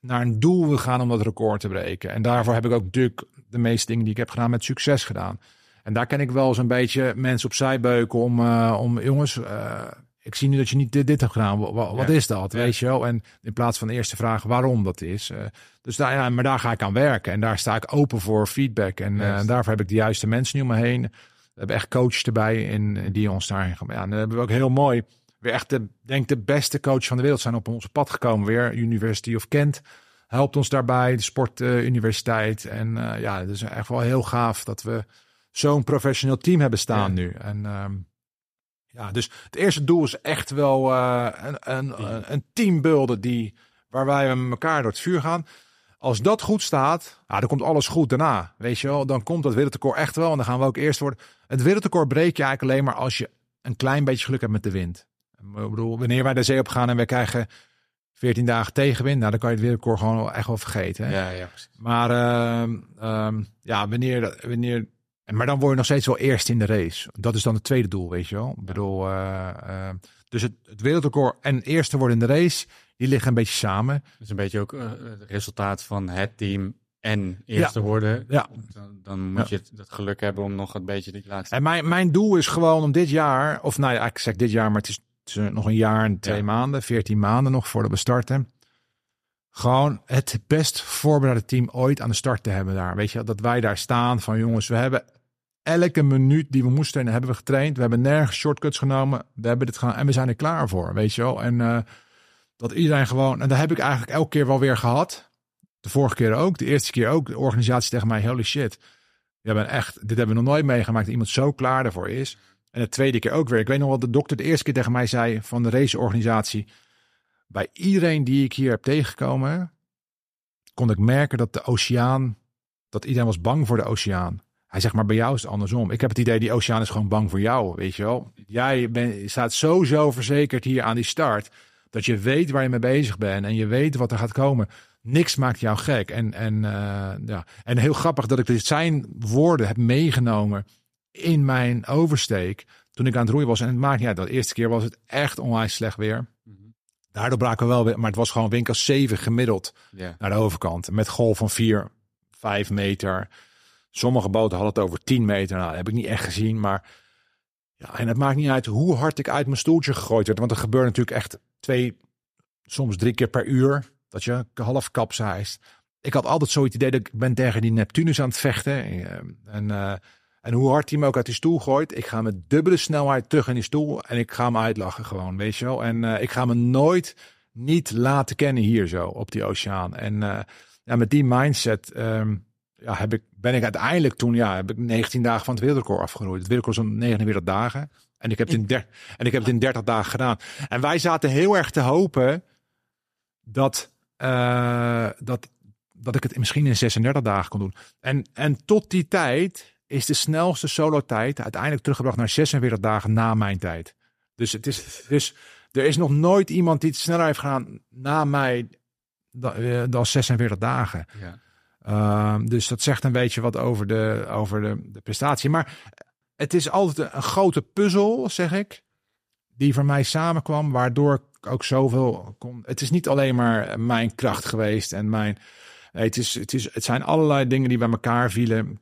naar een doel wil gaan om dat record te breken. En daarvoor heb ik ook natuurlijk de meeste dingen die ik heb gedaan met succes gedaan. En daar ken ik wel zo'n beetje mensen opzij beuken om, uh, om jongens, uh, ik zie nu dat je niet dit, dit hebt gedaan. Wat, wat ja. is dat? Ja. Weet je wel? En in plaats van de eerste vraag waarom dat is. Uh, dus daar, ja, maar daar ga ik aan werken. En daar sta ik open voor feedback. En yes. daarvoor heb ik de juiste mensen nu om me heen. We hebben echt coaches erbij in, die ons daarin gaan. Ja, en dan hebben we ook heel mooi weer echt de, denk de beste coach van de wereld zijn op ons pad gekomen weer. University of Kent helpt ons daarbij, de sportuniversiteit. Uh, en ja, het is echt wel heel gaaf dat we zo'n professioneel team hebben staan nu. En um, ja, dus het eerste doel is echt wel uh, een, een, een, een team builden die, waar wij met elkaar door het vuur gaan. Als dat goed staat, ja, dan komt alles goed daarna. Weet je wel, dan komt dat wereldrecord echt wel. En dan gaan we ook eerst worden. Het wereldrecord breek je eigenlijk alleen maar als je een klein beetje geluk hebt met de wind. Ik bedoel, wanneer wij de zee op gaan en we krijgen 14 dagen tegenwind, nou, dan kan je het wereldrecord gewoon echt wel vergeten. Hè? Ja, ja, precies. Maar uh, um, ja, wanneer, wanneer. Maar dan word je nog steeds wel eerst in de race. Dat is dan het tweede doel, weet je wel. Ik bedoel, uh, uh, dus het, het wereldrecord en eerste worden in de race, die liggen een beetje samen. Dat is een beetje ook uh, het resultaat van het team en eerste ja. worden. Ja. Dan, dan moet ja. je het, geluk hebben om nog een beetje die laatste. En mijn, mijn doel is gewoon om dit jaar, of nou ja, ik zeg dit jaar, maar het is nog een jaar en twee ja. maanden, veertien maanden nog voordat we starten. Gewoon het best voorbereide team ooit aan de start te hebben daar. Weet je, dat wij daar staan van jongens, we hebben elke minuut die we moesten hebben we getraind. We hebben nergens shortcuts genomen. We hebben dit gedaan en we zijn er klaar voor, weet je wel. En uh, dat iedereen gewoon, en dat heb ik eigenlijk elke keer wel weer gehad. De vorige keer ook, de eerste keer ook. De organisatie tegen mij, holy shit. We hebben echt, dit hebben we nog nooit meegemaakt. Iemand zo klaar ervoor is. En de tweede keer ook weer. Ik weet nog wat de dokter de eerste keer tegen mij zei van de raceorganisatie. Bij iedereen die ik hier heb tegengekomen, kon ik merken dat de oceaan dat iedereen was bang voor de oceaan. Hij zegt, maar bij jou is het andersom. Ik heb het idee, die oceaan is gewoon bang voor jou, weet je wel. Jij ben, staat sowieso verzekerd hier aan die start, dat je weet waar je mee bezig bent en je weet wat er gaat komen. Niks maakt jou gek. En, en, eh, ja. en heel grappig dat ik dit zijn woorden heb meegenomen in mijn oversteek toen ik aan het roeien was. En het maakt niet uit, de eerste keer was het echt onwijs slecht weer. Daardoor braken we wel weer, maar het was gewoon winkel 7 gemiddeld naar de overkant. Met golf van 4, 5 meter. Sommige boten hadden het over 10 meter. Nou, dat heb ik niet echt gezien. Maar ja, en het maakt niet uit hoe hard ik uit mijn stoeltje gegooid werd. Want er gebeurt natuurlijk echt twee, soms drie keer per uur. Dat je half kapseist. Ik had altijd zo het idee dat ik ben tegen die Neptunus aan het vechten. Eh, En, eh, en hoe hard hij me ook uit die stoel gooit. Ik ga met dubbele snelheid terug in die stoel. En ik ga hem uitlachen gewoon, weet je wel. En eh, ik ga me nooit niet laten kennen hier zo op die oceaan. En ja, met die mindset ehm, ja, heb ik, ben ik uiteindelijk toen, ja, heb ik 19 dagen van het wereldrecord afgeroeid. Het wereldrecord is om 49 dagen. En ik heb het in, der, en ik heb het in 30 dagen gedaan. En wij zaten heel erg te hopen dat, eh, dat, dat ik het misschien in 36 dagen kon doen. En, en tot die tijd is de snelste solo tijd uiteindelijk teruggebracht naar 46 dagen na mijn tijd. Dus het is, dus er is nog nooit iemand die het sneller heeft gedaan na mij dan, eh, dan 46 dagen. Ja. Ehm, dus dat zegt een beetje wat over de, over de, de prestatie. Maar het is altijd een grote puzzel, zeg ik, die voor mij samenkwam, waardoor ik ook zoveel kon. Het is niet alleen maar mijn kracht geweest en mijn. Het, is, het, is, het zijn allerlei dingen die bij elkaar vielen.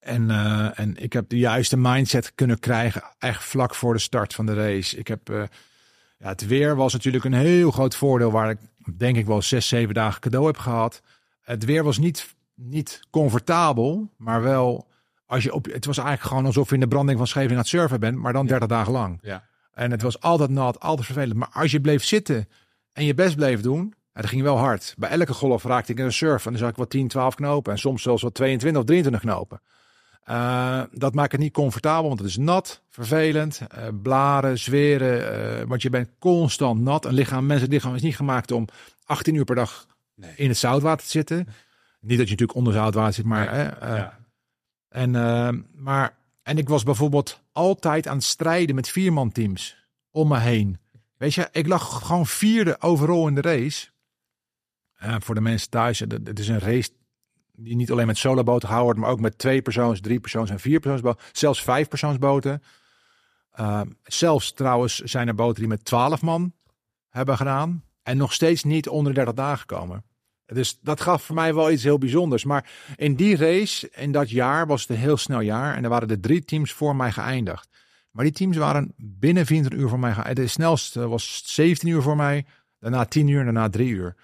En, eh, en ik heb de juiste mindset kunnen krijgen, echt vlak voor de start van de race. Ik heb, eh, ja, het weer was natuurlijk een heel groot voordeel, waar ik denk ik wel zes, zeven dagen cadeau heb gehad. Het weer was niet, niet comfortabel, maar wel. Als je op, het was eigenlijk gewoon alsof je in de branding van Scheveningen aan het surfen bent, maar dan 30 dagen lang. Ja. En het was altijd nat, altijd vervelend. Maar als je bleef zitten en je best bleef doen, dat ging wel hard. Bij elke golf raakte ik in een surf en dan zag ik wat 10, 12 knopen en soms zelfs wat 22 of 23 knopen. Eh, dat maakt het niet comfortabel, want het is nat, vervelend, eh blaren, zweren, eh, want je bent constant nat. Een lichaam, mensen lichaam is niet gemaakt om 18 uur per dag Nee. in het zoutwater te zitten. Niet dat je natuurlijk onder zoutwater zit, maar hè, eh, ja. en, eh, maar, en ik was bijvoorbeeld altijd aan het strijden met vierman-teams om me heen. Weet je, ik lag gewoon vierde overal in de race. Eh, voor de mensen thuis, het het is een race die niet alleen met soloboten gehouden wordt, maar ook met twee persoons, drie persoons en vier persoonsboten. Zelfs vijf persoonsboten. Eh, zelfs trouwens zijn er boten die met twaalf man hebben gedaan. En nog steeds niet onder de 30 dagen komen. Dus dat gaf voor mij wel iets heel bijzonders. Maar in die race, in dat jaar, was het een heel snel jaar. En er waren er drie teams voor mij geëindigd. Maar die teams waren binnen 24 uur voor mij geëindigd. De snelste was 17 uur voor mij. Daarna 10 uur, daarna 3 uur.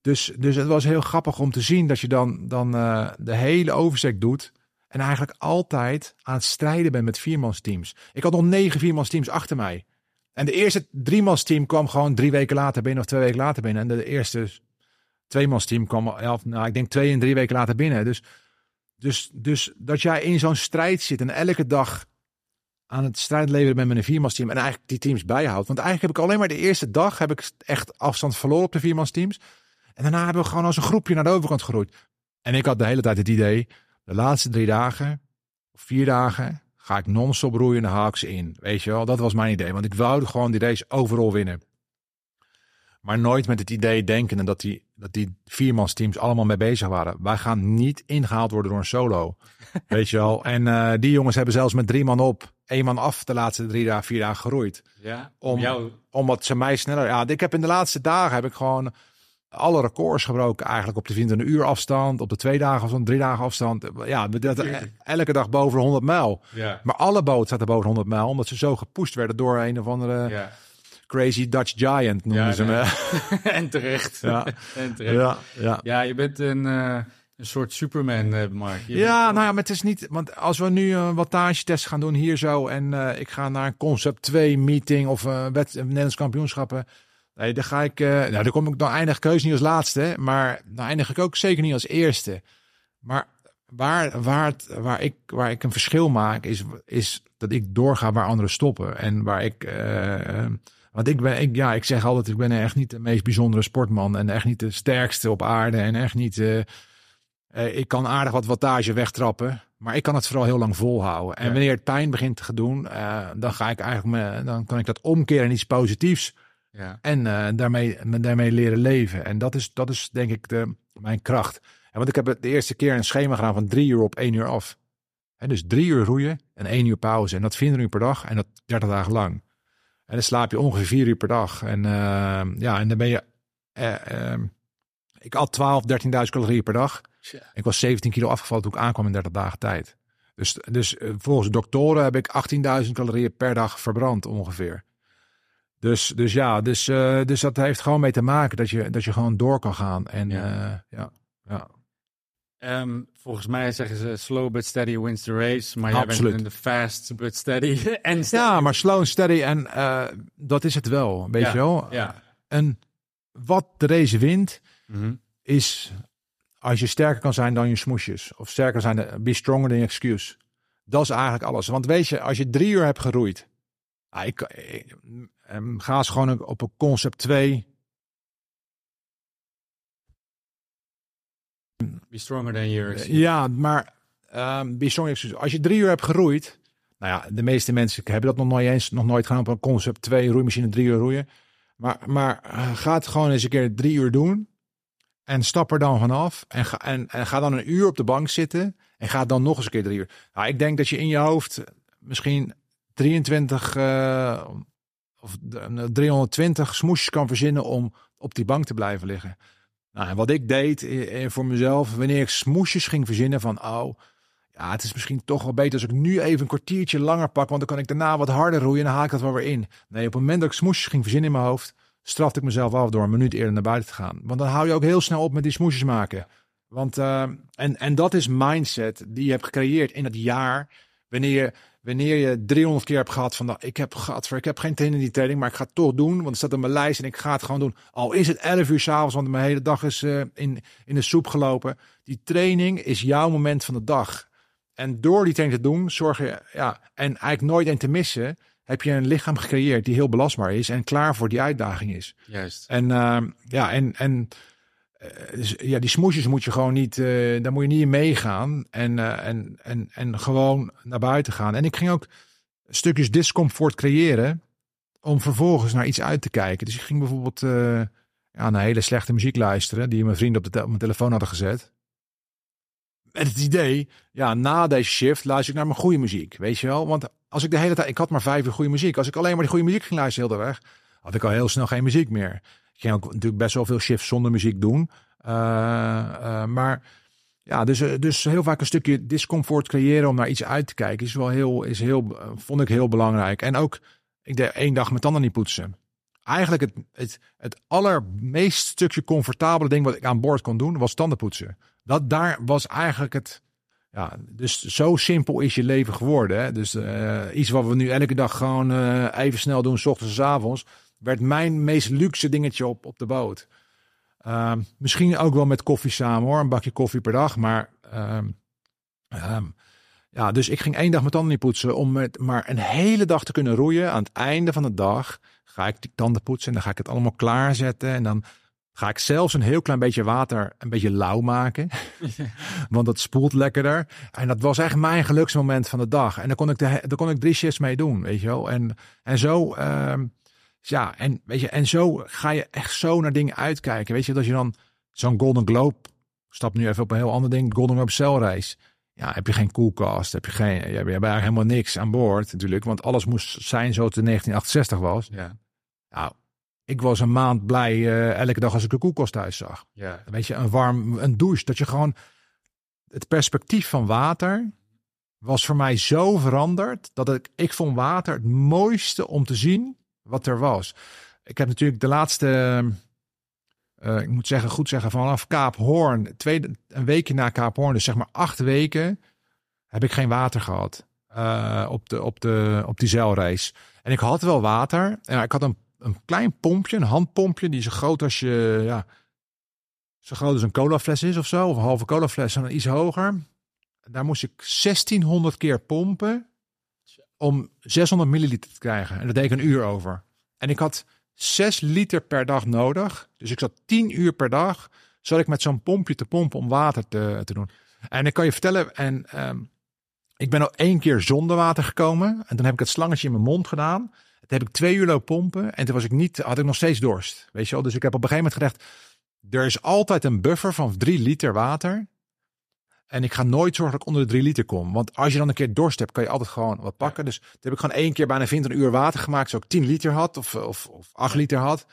Dus, dus het was heel grappig om te zien dat je dan, dan eh, de hele oversteek doet. En eigenlijk altijd aan het strijden bent met viermansteams. Ik had nog negen viermansteams achter mij. En de eerste driemansteam kwam gewoon drie weken later binnen of twee weken later binnen. En de eerste tweemansteam kwam, ja, nou, ik denk twee en drie weken later binnen. Dus, dus, dus dat jij in zo'n strijd zit en elke dag aan het strijd leveren bent met een viermansteam en eigenlijk die teams bijhoudt. Want eigenlijk heb ik alleen maar de eerste dag heb ik echt afstand verloren op de viermansteams. En daarna hebben we gewoon als een groepje naar de overkant geroeid. En ik had de hele tijd het idee, de laatste drie dagen, of vier dagen, ga ik non-stop roeien de haaks in. Weet je wel, dat was mijn idee. Want ik wou gewoon die race overal winnen. Maar nooit met het idee denken dat die, dat die viermansteams allemaal mee bezig waren. Wij gaan niet ingehaald worden door een solo. Weet je wel. En eh, die jongens hebben zelfs met drie man op, één man af de laatste drie dagen, vier dagen geroeid. Ja, Om- jou. Omdat ze mij sneller... Ja, ik heb in de laatste dagen heb ik gewoon alle records gebroken. Eigenlijk op de 24 uur afstand, op de twee dagen afstand, drie dagen afstand. Ja, dat, elke dag boven de 100 mijl. Ja. Maar alle boten zaten boven de 100 mijl, omdat ze zo gepusht werden door een of andere Ja. Crazy Dutch giant, noemden Ja, ze nee. me. en terecht. Ja. en terecht. Ja. Ja, ja. je bent een, eh, een soort Superman, eh, Mark. Je Ja, bent- nou ja, maar het is niet. Want als we nu een wattage-test gaan doen hier zo. en eh, ik ga naar een concept 2 meeting of eh wet, Nederlands kampioenschappen. Nee, dan ga ik. eh nou, dan kom ik dan eindig heus niet als laatste. Maar dan eindig ik ook zeker niet als eerste. Maar waar, waar, het, waar, ik, waar ik een verschil maak, is, is dat ik doorga waar anderen stoppen. En waar ik. Want ik ben, ik, ja, ik zeg altijd, ik ben echt niet de meest bijzondere sportman. En echt niet de sterkste op aarde. En echt niet. eh, Eh, ik kan aardig wat wattage wegtrappen, maar ik kan het vooral heel lang volhouden. En Ja. wanneer het pijn begint te doen, eh, dan ga ik eigenlijk me, dan kan ik dat omkeren in iets positiefs Ja. en daarmee, me daarmee leren leven. En dat is, dat is denk ik de, mijn kracht. En want ik heb de eerste keer een schema gedaan van drie uur op één uur af. En dus drie uur roeien en één uur pauze. En dat 24 uur per dag en dat 30 dagen lang. En dan slaap je ongeveer vier uur per dag. En eh, ja, en dan ben je. eh, eh, ik at 12, 13.000 calorieën per dag. Ik was 17 kilo afgevallen toen ik aankwam in 30 dagen tijd. Dus, dus eh, volgens de doktoren heb ik 18.000 calorieën per dag verbrand ongeveer. Dus, dus ja, dus, eh, dus dat heeft gewoon mee te maken dat je, dat je gewoon door kan gaan. En Ja. ja, ja, Ehm, volgens mij zeggen ze slow but steady wins the race. Maar jij Absoluut. bent in de fast but steady. en ja maar slow and steady en eh, dat is het wel, weet Ja, je wel. Ja. En wat de race wint, Mhm. is als je sterker kan zijn dan je smoesjes. Of sterker zijn, dan- be stronger than your excuse. Dat is eigenlijk alles. Want weet je, als je drie uur hebt geroeid. ah, ik, ik, ehm, ga eens gewoon op een concept 2. Stronger than yours. Ja, maar ehm be excuse. Als je drie uur hebt geroeid. Nou ja, de meeste mensen hebben dat nog nooit eens, nog nooit gedaan op een concept 2 roeimachine drie uur roeien. Maar, maar eh, ga het gewoon eens een keer drie uur doen. En stap er dan vanaf. En ga, en, en ga dan een uur op de bank zitten. En ga dan nog eens een keer drie uur. Nou, ik denk dat je in je hoofd misschien 23 eh, of de- 320 smoesjes kan verzinnen om op die bank te blijven liggen. Nou, en wat ik deed eh, eh, voor mezelf, wanneer ik smoesjes ging verzinnen van, oh, ja, het is misschien toch wel beter als ik nu even een kwartiertje langer pak, want dan kan ik daarna wat harder roeien en dan haal ik dat wel weer in. Nee, op het moment dat ik smoesjes ging verzinnen in mijn hoofd, strafte ik mezelf af door een minuut eerder naar buiten te gaan. Want dan hou je ook heel snel op met die smoesjes maken. Want, eh, en, en dat is mindset die je hebt gecreëerd in het jaar, wanneer je, wanneer je 300 keer hebt gehad van, nou, ik heb, gadver, ik heb geen zin in die training, maar ik ga het toch doen, want het staat op mijn lijst en ik ga het gewoon doen. Al is het 11 uur s'avonds, want mijn hele dag is eh, in, in de soep gelopen. Die training is jouw moment van de dag. En door die training te doen, zorg je, ja, en eigenlijk nooit een te missen, heb je een lichaam gecreëerd die heel belastbaar is en klaar voor die uitdaging is. Juist. En eh, ja, en, en ja, die smoesjes moet je gewoon niet, eh, daar moet je niet in meegaan en, eh, en, en, en gewoon naar buiten gaan. En ik ging ook stukjes discomfort creëren om vervolgens naar iets uit te kijken. Dus ik ging bijvoorbeeld eh, ja, naar hele slechte muziek luisteren, die mijn vrienden op, de op mijn telefoon hadden gezet. Met het idee, ja, na deze shift luister ik naar mijn goede muziek, weet je wel? Want als ik de hele tijd, ik had maar vijf uur goede muziek. Als ik alleen maar die goede muziek ging luisteren heel de weg, had ik al heel snel geen muziek meer. Ging ook natuurlijk best wel veel shifts zonder muziek doen. Eh, eh, maar ja, dus, eh, dus heel vaak een stukje discomfort creëren om naar iets uit te kijken is wel heel, is heel, vond ik heel belangrijk. En ook, ik deed één dag mijn tanden niet poetsen. Eigenlijk het, het, het allermeest stukje comfortabele ding wat ik aan boord kon doen, was tanden poetsen. Dat daar was eigenlijk het, ja, dus zo simpel is je leven geworden. Hè? Dus iets wat we nu elke dag gewoon even snel doen, s ochtends en s avonds, werd mijn meest luxe dingetje op, op de boot. Ehm, misschien ook wel met koffie samen hoor, een bakje koffie per dag. Maar ehm, ehm, ja, dus ik ging één dag mijn tanden niet poetsen om met maar een hele dag te kunnen roeien. Aan het einde van de dag ga ik die tanden poetsen en dan ga ik het allemaal klaarzetten. En dan ga ik zelfs een heel klein beetje water een beetje lauw maken. Want dat spoelt lekkerder. En dat was echt mijn geluksmoment van de dag. En dan kon ik, de, daar kon ik drie shifts mee doen, weet je wel. En, en zo, ja, en, weet je, en zo ga je echt zo naar dingen uitkijken. Weet je, dat je dan zo'n Golden Globe, stap nu even op een heel ander ding, Golden Globe celreis. Ja, heb je geen koelkast, heb je geen, je hebt, eigenlijk helemaal niks aan boord natuurlijk. Want alles moest zijn zoals het in 1968 was. Ja. Nou, ik was een maand blij eh, elke dag als ik de koelkast thuis zag. Ja. Weet je, een warm, een douche. Dat je gewoon, het perspectief van water was voor mij zo veranderd. Dat ik, ik vond water het mooiste om te zien wat er was. Ik heb natuurlijk de laatste, eh, ik moet zeggen, goed zeggen, vanaf Kaap Hoorn, tweede, een weekje na Kaap Hoorn, dus zeg maar acht weken, heb ik geen water gehad. eh, op, de, op, de, op die zeilreis. En ik had wel water. En ik had een, een klein pompje, een handpompje, die zo groot als je, ja, zo groot als een colafles is of zo, of een halve colafles en iets hoger. Daar moest ik 1600 keer pompen om 600 milliliter te krijgen. En dat deed ik een uur over. En ik had 6 liter per dag nodig. Dus ik zat 10 uur per dag zat ik met zo'n pompje te pompen om water te, te doen. En ik kan je vertellen, en ehm, ik ben al één keer zonder water gekomen. En toen heb ik het slangetje in mijn mond gedaan. Toen heb ik twee uur lopen pompen. En toen was ik niet, had ik nog steeds dorst. Weet je wel? Dus ik heb op een gegeven moment gedacht, er is altijd een buffer van drie liter water. En ik ga nooit zorgen dat ik onder de drie liter kom. Want als je dan een keer dorst hebt, kan je altijd gewoon wat pakken. Dus toen heb ik gewoon één keer bijna 20 uur water gemaakt. Zodat ik 10 liter had of, of, of 8 liter had.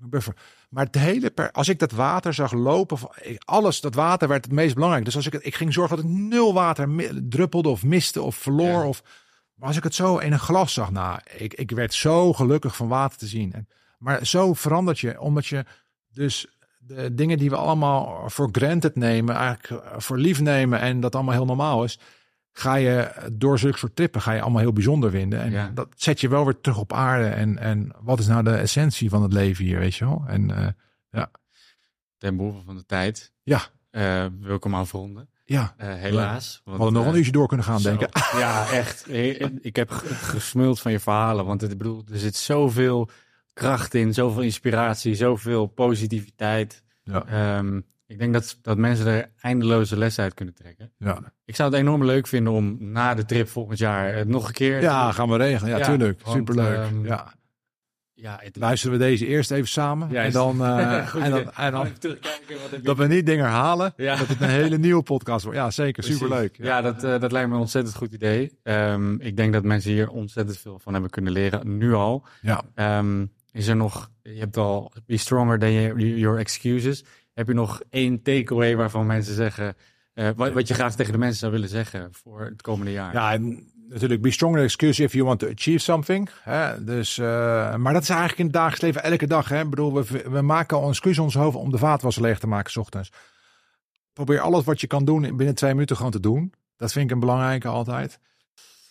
Buffer. Maar het hele per, als ik dat water zag lopen, alles, dat water werd het meest belangrijk. Dus als ik het, ik ging zorgen dat ik nul water druppelde of miste of verloor. Ja. Of, maar als ik het zo in een glas zag, nou, ik, ik werd zo gelukkig van water te zien. En, maar zo verandert je, omdat je dus de dingen die we allemaal voor granted nemen, eigenlijk eh, voor lief nemen en dat allemaal heel normaal is, ga je door zulke soort trippen ga je allemaal heel bijzonder vinden. En Ja. dat zet je wel weer terug op aarde. En, en wat is nou de essentie van het leven hier, weet je wel? En eh, Ten behoeve van de tijd ja, eh, wil ik hem afronden. ja, helaas. we hadden nog een uurtje door kunnen gaan Zo. denken. Ja, echt. Ik heb gesmuld van je verhalen. Want het, bedoel, er zit zoveel kracht in, zoveel inspiratie, zoveel positiviteit. Ja, Ehm, ik denk dat, dat mensen er eindeloze les uit kunnen trekken. ja. Ik zou het enorm leuk vinden om na de trip volgend jaar het nog een keer... ja gaan we regelen. Ja, Ja, tuurlijk. want, Superleuk. ehm, ja. ja het, Luisteren we deze eerst even samen. Ja, en dan, eh, Goed en dan, en dan wat heb je- dat we niet dingen herhalen. Ja. Dat het een hele nieuwe podcast wordt. Ja, zeker. Precies. Superleuk. Ja, dat, eh, dat lijkt me een ontzettend goed idee. Ehm, ik denk dat mensen hier ontzettend veel van hebben kunnen leren, nu al. ja. Is er nog, je hebt al be stronger than your, excuses. Heb je nog één takeaway waarvan mensen zeggen, eh, wat, wat je graag tegen de mensen zou willen zeggen voor het komende jaar? Ja, natuurlijk be stronger excuse if you want to achieve something. Dus, eh, maar dat is eigenlijk in het dagelijks leven elke dag. Hè? Ik bedoel, we, we maken al een excuus ons hoofd om de vaatwasser leeg te maken 's ochtends. Probeer alles wat je kan doen binnen twee minuten gewoon te doen. Dat vind ik een belangrijke altijd.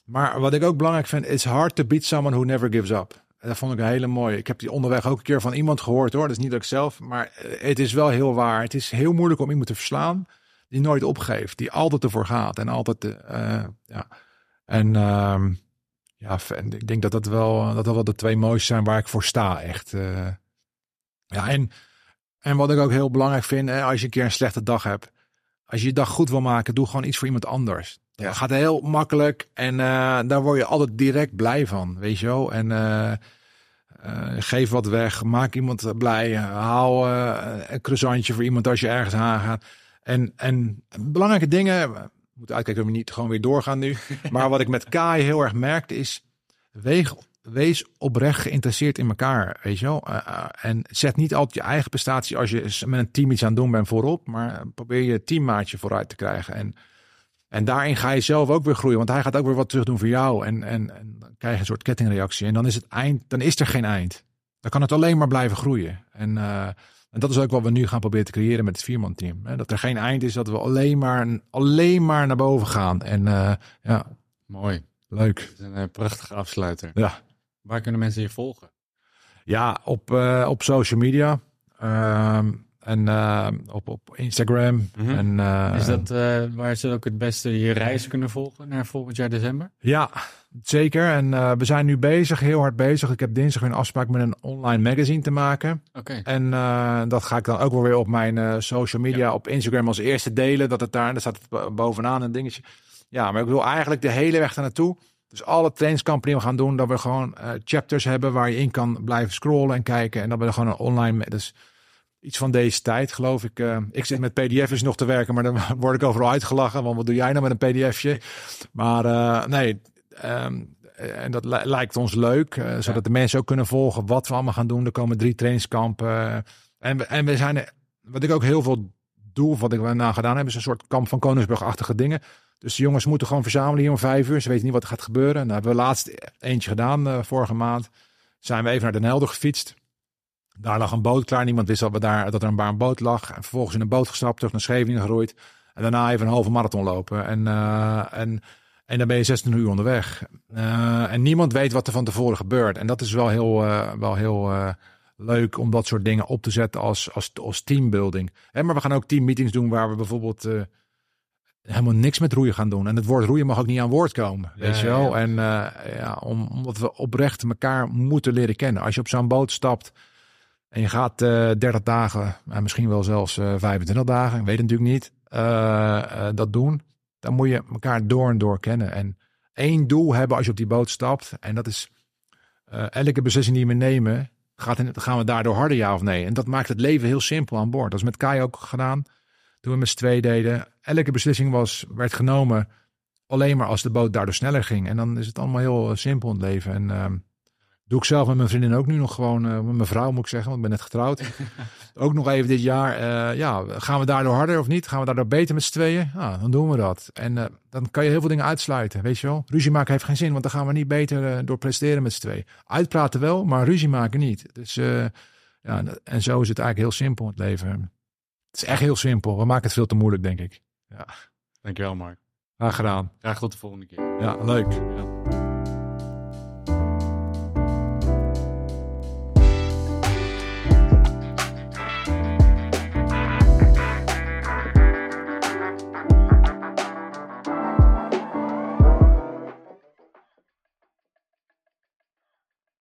Maar wat ik ook belangrijk vind, it's hard to beat someone who never gives up. Dat vond ik een hele mooie. Ik heb die onderweg ook een keer van iemand gehoord hoor. Dat is niet dat ik zelf, maar eh, het is wel heel waar. Het is heel moeilijk om iemand te verslaan die nooit opgeeft, die altijd ervoor gaat en altijd, eh, ja. En ehm, ja, ik denk dat dat wel, dat dat wel de twee mooiste zijn waar ik voor sta, echt. eh. ja, en, en wat ik ook heel belangrijk vind, hè, als je een keer een slechte dag hebt, als je je dag goed wil maken, doe gewoon iets voor iemand anders. Ja. Dat gaat heel makkelijk en eh, daar word je altijd direct blij van, weet je wel. En eh, eh, geef wat weg, maak iemand blij, haal een croissantje voor iemand als je ergens aangaat. En, en belangrijke dingen, we moeten uitkijken dat we niet gewoon weer doorgaan nu. Maar wat ik met Kai heel erg merkte is, weeg, wees oprecht geïnteresseerd in elkaar, weet je wel. Eh, eh, en zet niet altijd je eigen prestatie als je met een team iets aan het doen bent voorop. Maar probeer je teammaatje vooruit te krijgen. En, en daarin ga je zelf ook weer groeien, want hij gaat ook weer wat terug doen voor jou. En, en, en dan krijg je een soort kettingreactie. En dan is het eind, dan is er geen eind. Dan kan het alleen maar blijven groeien. En, eh, en dat is ook wat we nu gaan proberen te creëren met het vierman team. Hè? Dat er geen eind is, dat we alleen maar, alleen maar naar boven gaan. En ja, Mooi. leuk. Dat is een prachtige afsluiter. Ja, Waar kunnen mensen je volgen? ja op, eh, op social media. Ehm, en eh, op, op Instagram. Mhm. En, eh, Is dat waar ze ook het beste je reis kunnen volgen naar volgend jaar december? Ja, zeker. En we zijn nu bezig, heel hard bezig. Ik heb dinsdag een afspraak met een online magazine te maken. Oké. En dat ga ik dan ook wel weer op mijn social media, op Instagram als eerste delen. Dat het daar, daar staat bovenaan een dingetje. Ja, maar ik wil eigenlijk de hele weg daar naartoe. Dus alle trainingskampen die we gaan doen, dat we gewoon eh, chapters hebben waar je in kan blijven scrollen en kijken. En dat we gewoon een online, dus iets van deze tijd, geloof ik. eh, ik zit met pdf's nog te werken, maar dan word ik overal uitgelachen. Want wat doe jij nou met een pdfje? Maar eh, nee, ehm, en dat li- lijkt ons leuk, zodat de mensen ook kunnen volgen wat we allemaal gaan doen. Er komen drie trainingskampen. en, we, en we zijn, wat ik ook heel veel doe, wat ik nou gedaan heb, is een soort kamp van Koningsbrug-achtige dingen. Dus de jongens moeten gewoon verzamelen hier om vijf uur. Ze weten niet wat er gaat gebeuren. Nou hebben we laatst eentje gedaan eh, vorige maand. Zijn we even naar Den Helder gefietst. Daar lag een boot klaar. Niemand wist dat, we daar, dat er een baan boot lag. En vervolgens in een boot gestapt, terug naar Scheveningen geroeid. En daarna even een halve marathon lopen. En, eh, en, en dan ben je 16 uur onderweg. Eh, en niemand weet wat er van tevoren gebeurt. En dat is wel heel, wel heel leuk om dat soort dingen op te zetten als, als, als teambuilding. Maar we gaan ook teammeetings doen waar we bijvoorbeeld helemaal niks met roeien gaan doen. En het woord roeien mag ook niet aan woord komen. Weet je wel? ja. En eh, ja, om, omdat we oprecht elkaar moeten leren kennen. Als je op zo'n boot stapt En je gaat eh 30 dagen, en misschien wel zelfs eh 25 dagen, ik weet het natuurlijk niet, eh, eh, dat doen. Dan moet je elkaar door en door kennen. En één doel hebben als je op die boot stapt. En dat is eh, elke beslissing die we nemen, gaat in, gaan we daardoor harder ja of nee. En dat maakt het leven heel simpel aan boord. Dat is met Kai ook gedaan. Toen we met z'n twee deden. Elke beslissing was, werd genomen alleen maar als de boot daardoor sneller ging. En dan is het allemaal heel eh, simpel in het leven. En ehm, doe ik zelf met mijn vriendin ook nu nog gewoon, eh, met mijn vrouw moet ik zeggen, want ik ben net getrouwd. ook nog even dit jaar, eh, ja, gaan we daardoor harder of niet? Gaan we daardoor beter met z'n tweeën? Ja, dan doen we dat. En dan kan je heel veel dingen uitsluiten, weet je wel. Ruzie maken heeft geen zin, want dan gaan we niet beter door presteren met z'n tweeën. Uitpraten wel, maar ruzie maken niet. Dus ja, en zo is het eigenlijk heel simpel in het leven. Het is echt heel simpel. We maken het veel te moeilijk, denk ik. Dankjewel, Mark. Graag gedaan. Graag tot de volgende keer. Ja, leuk. Ja.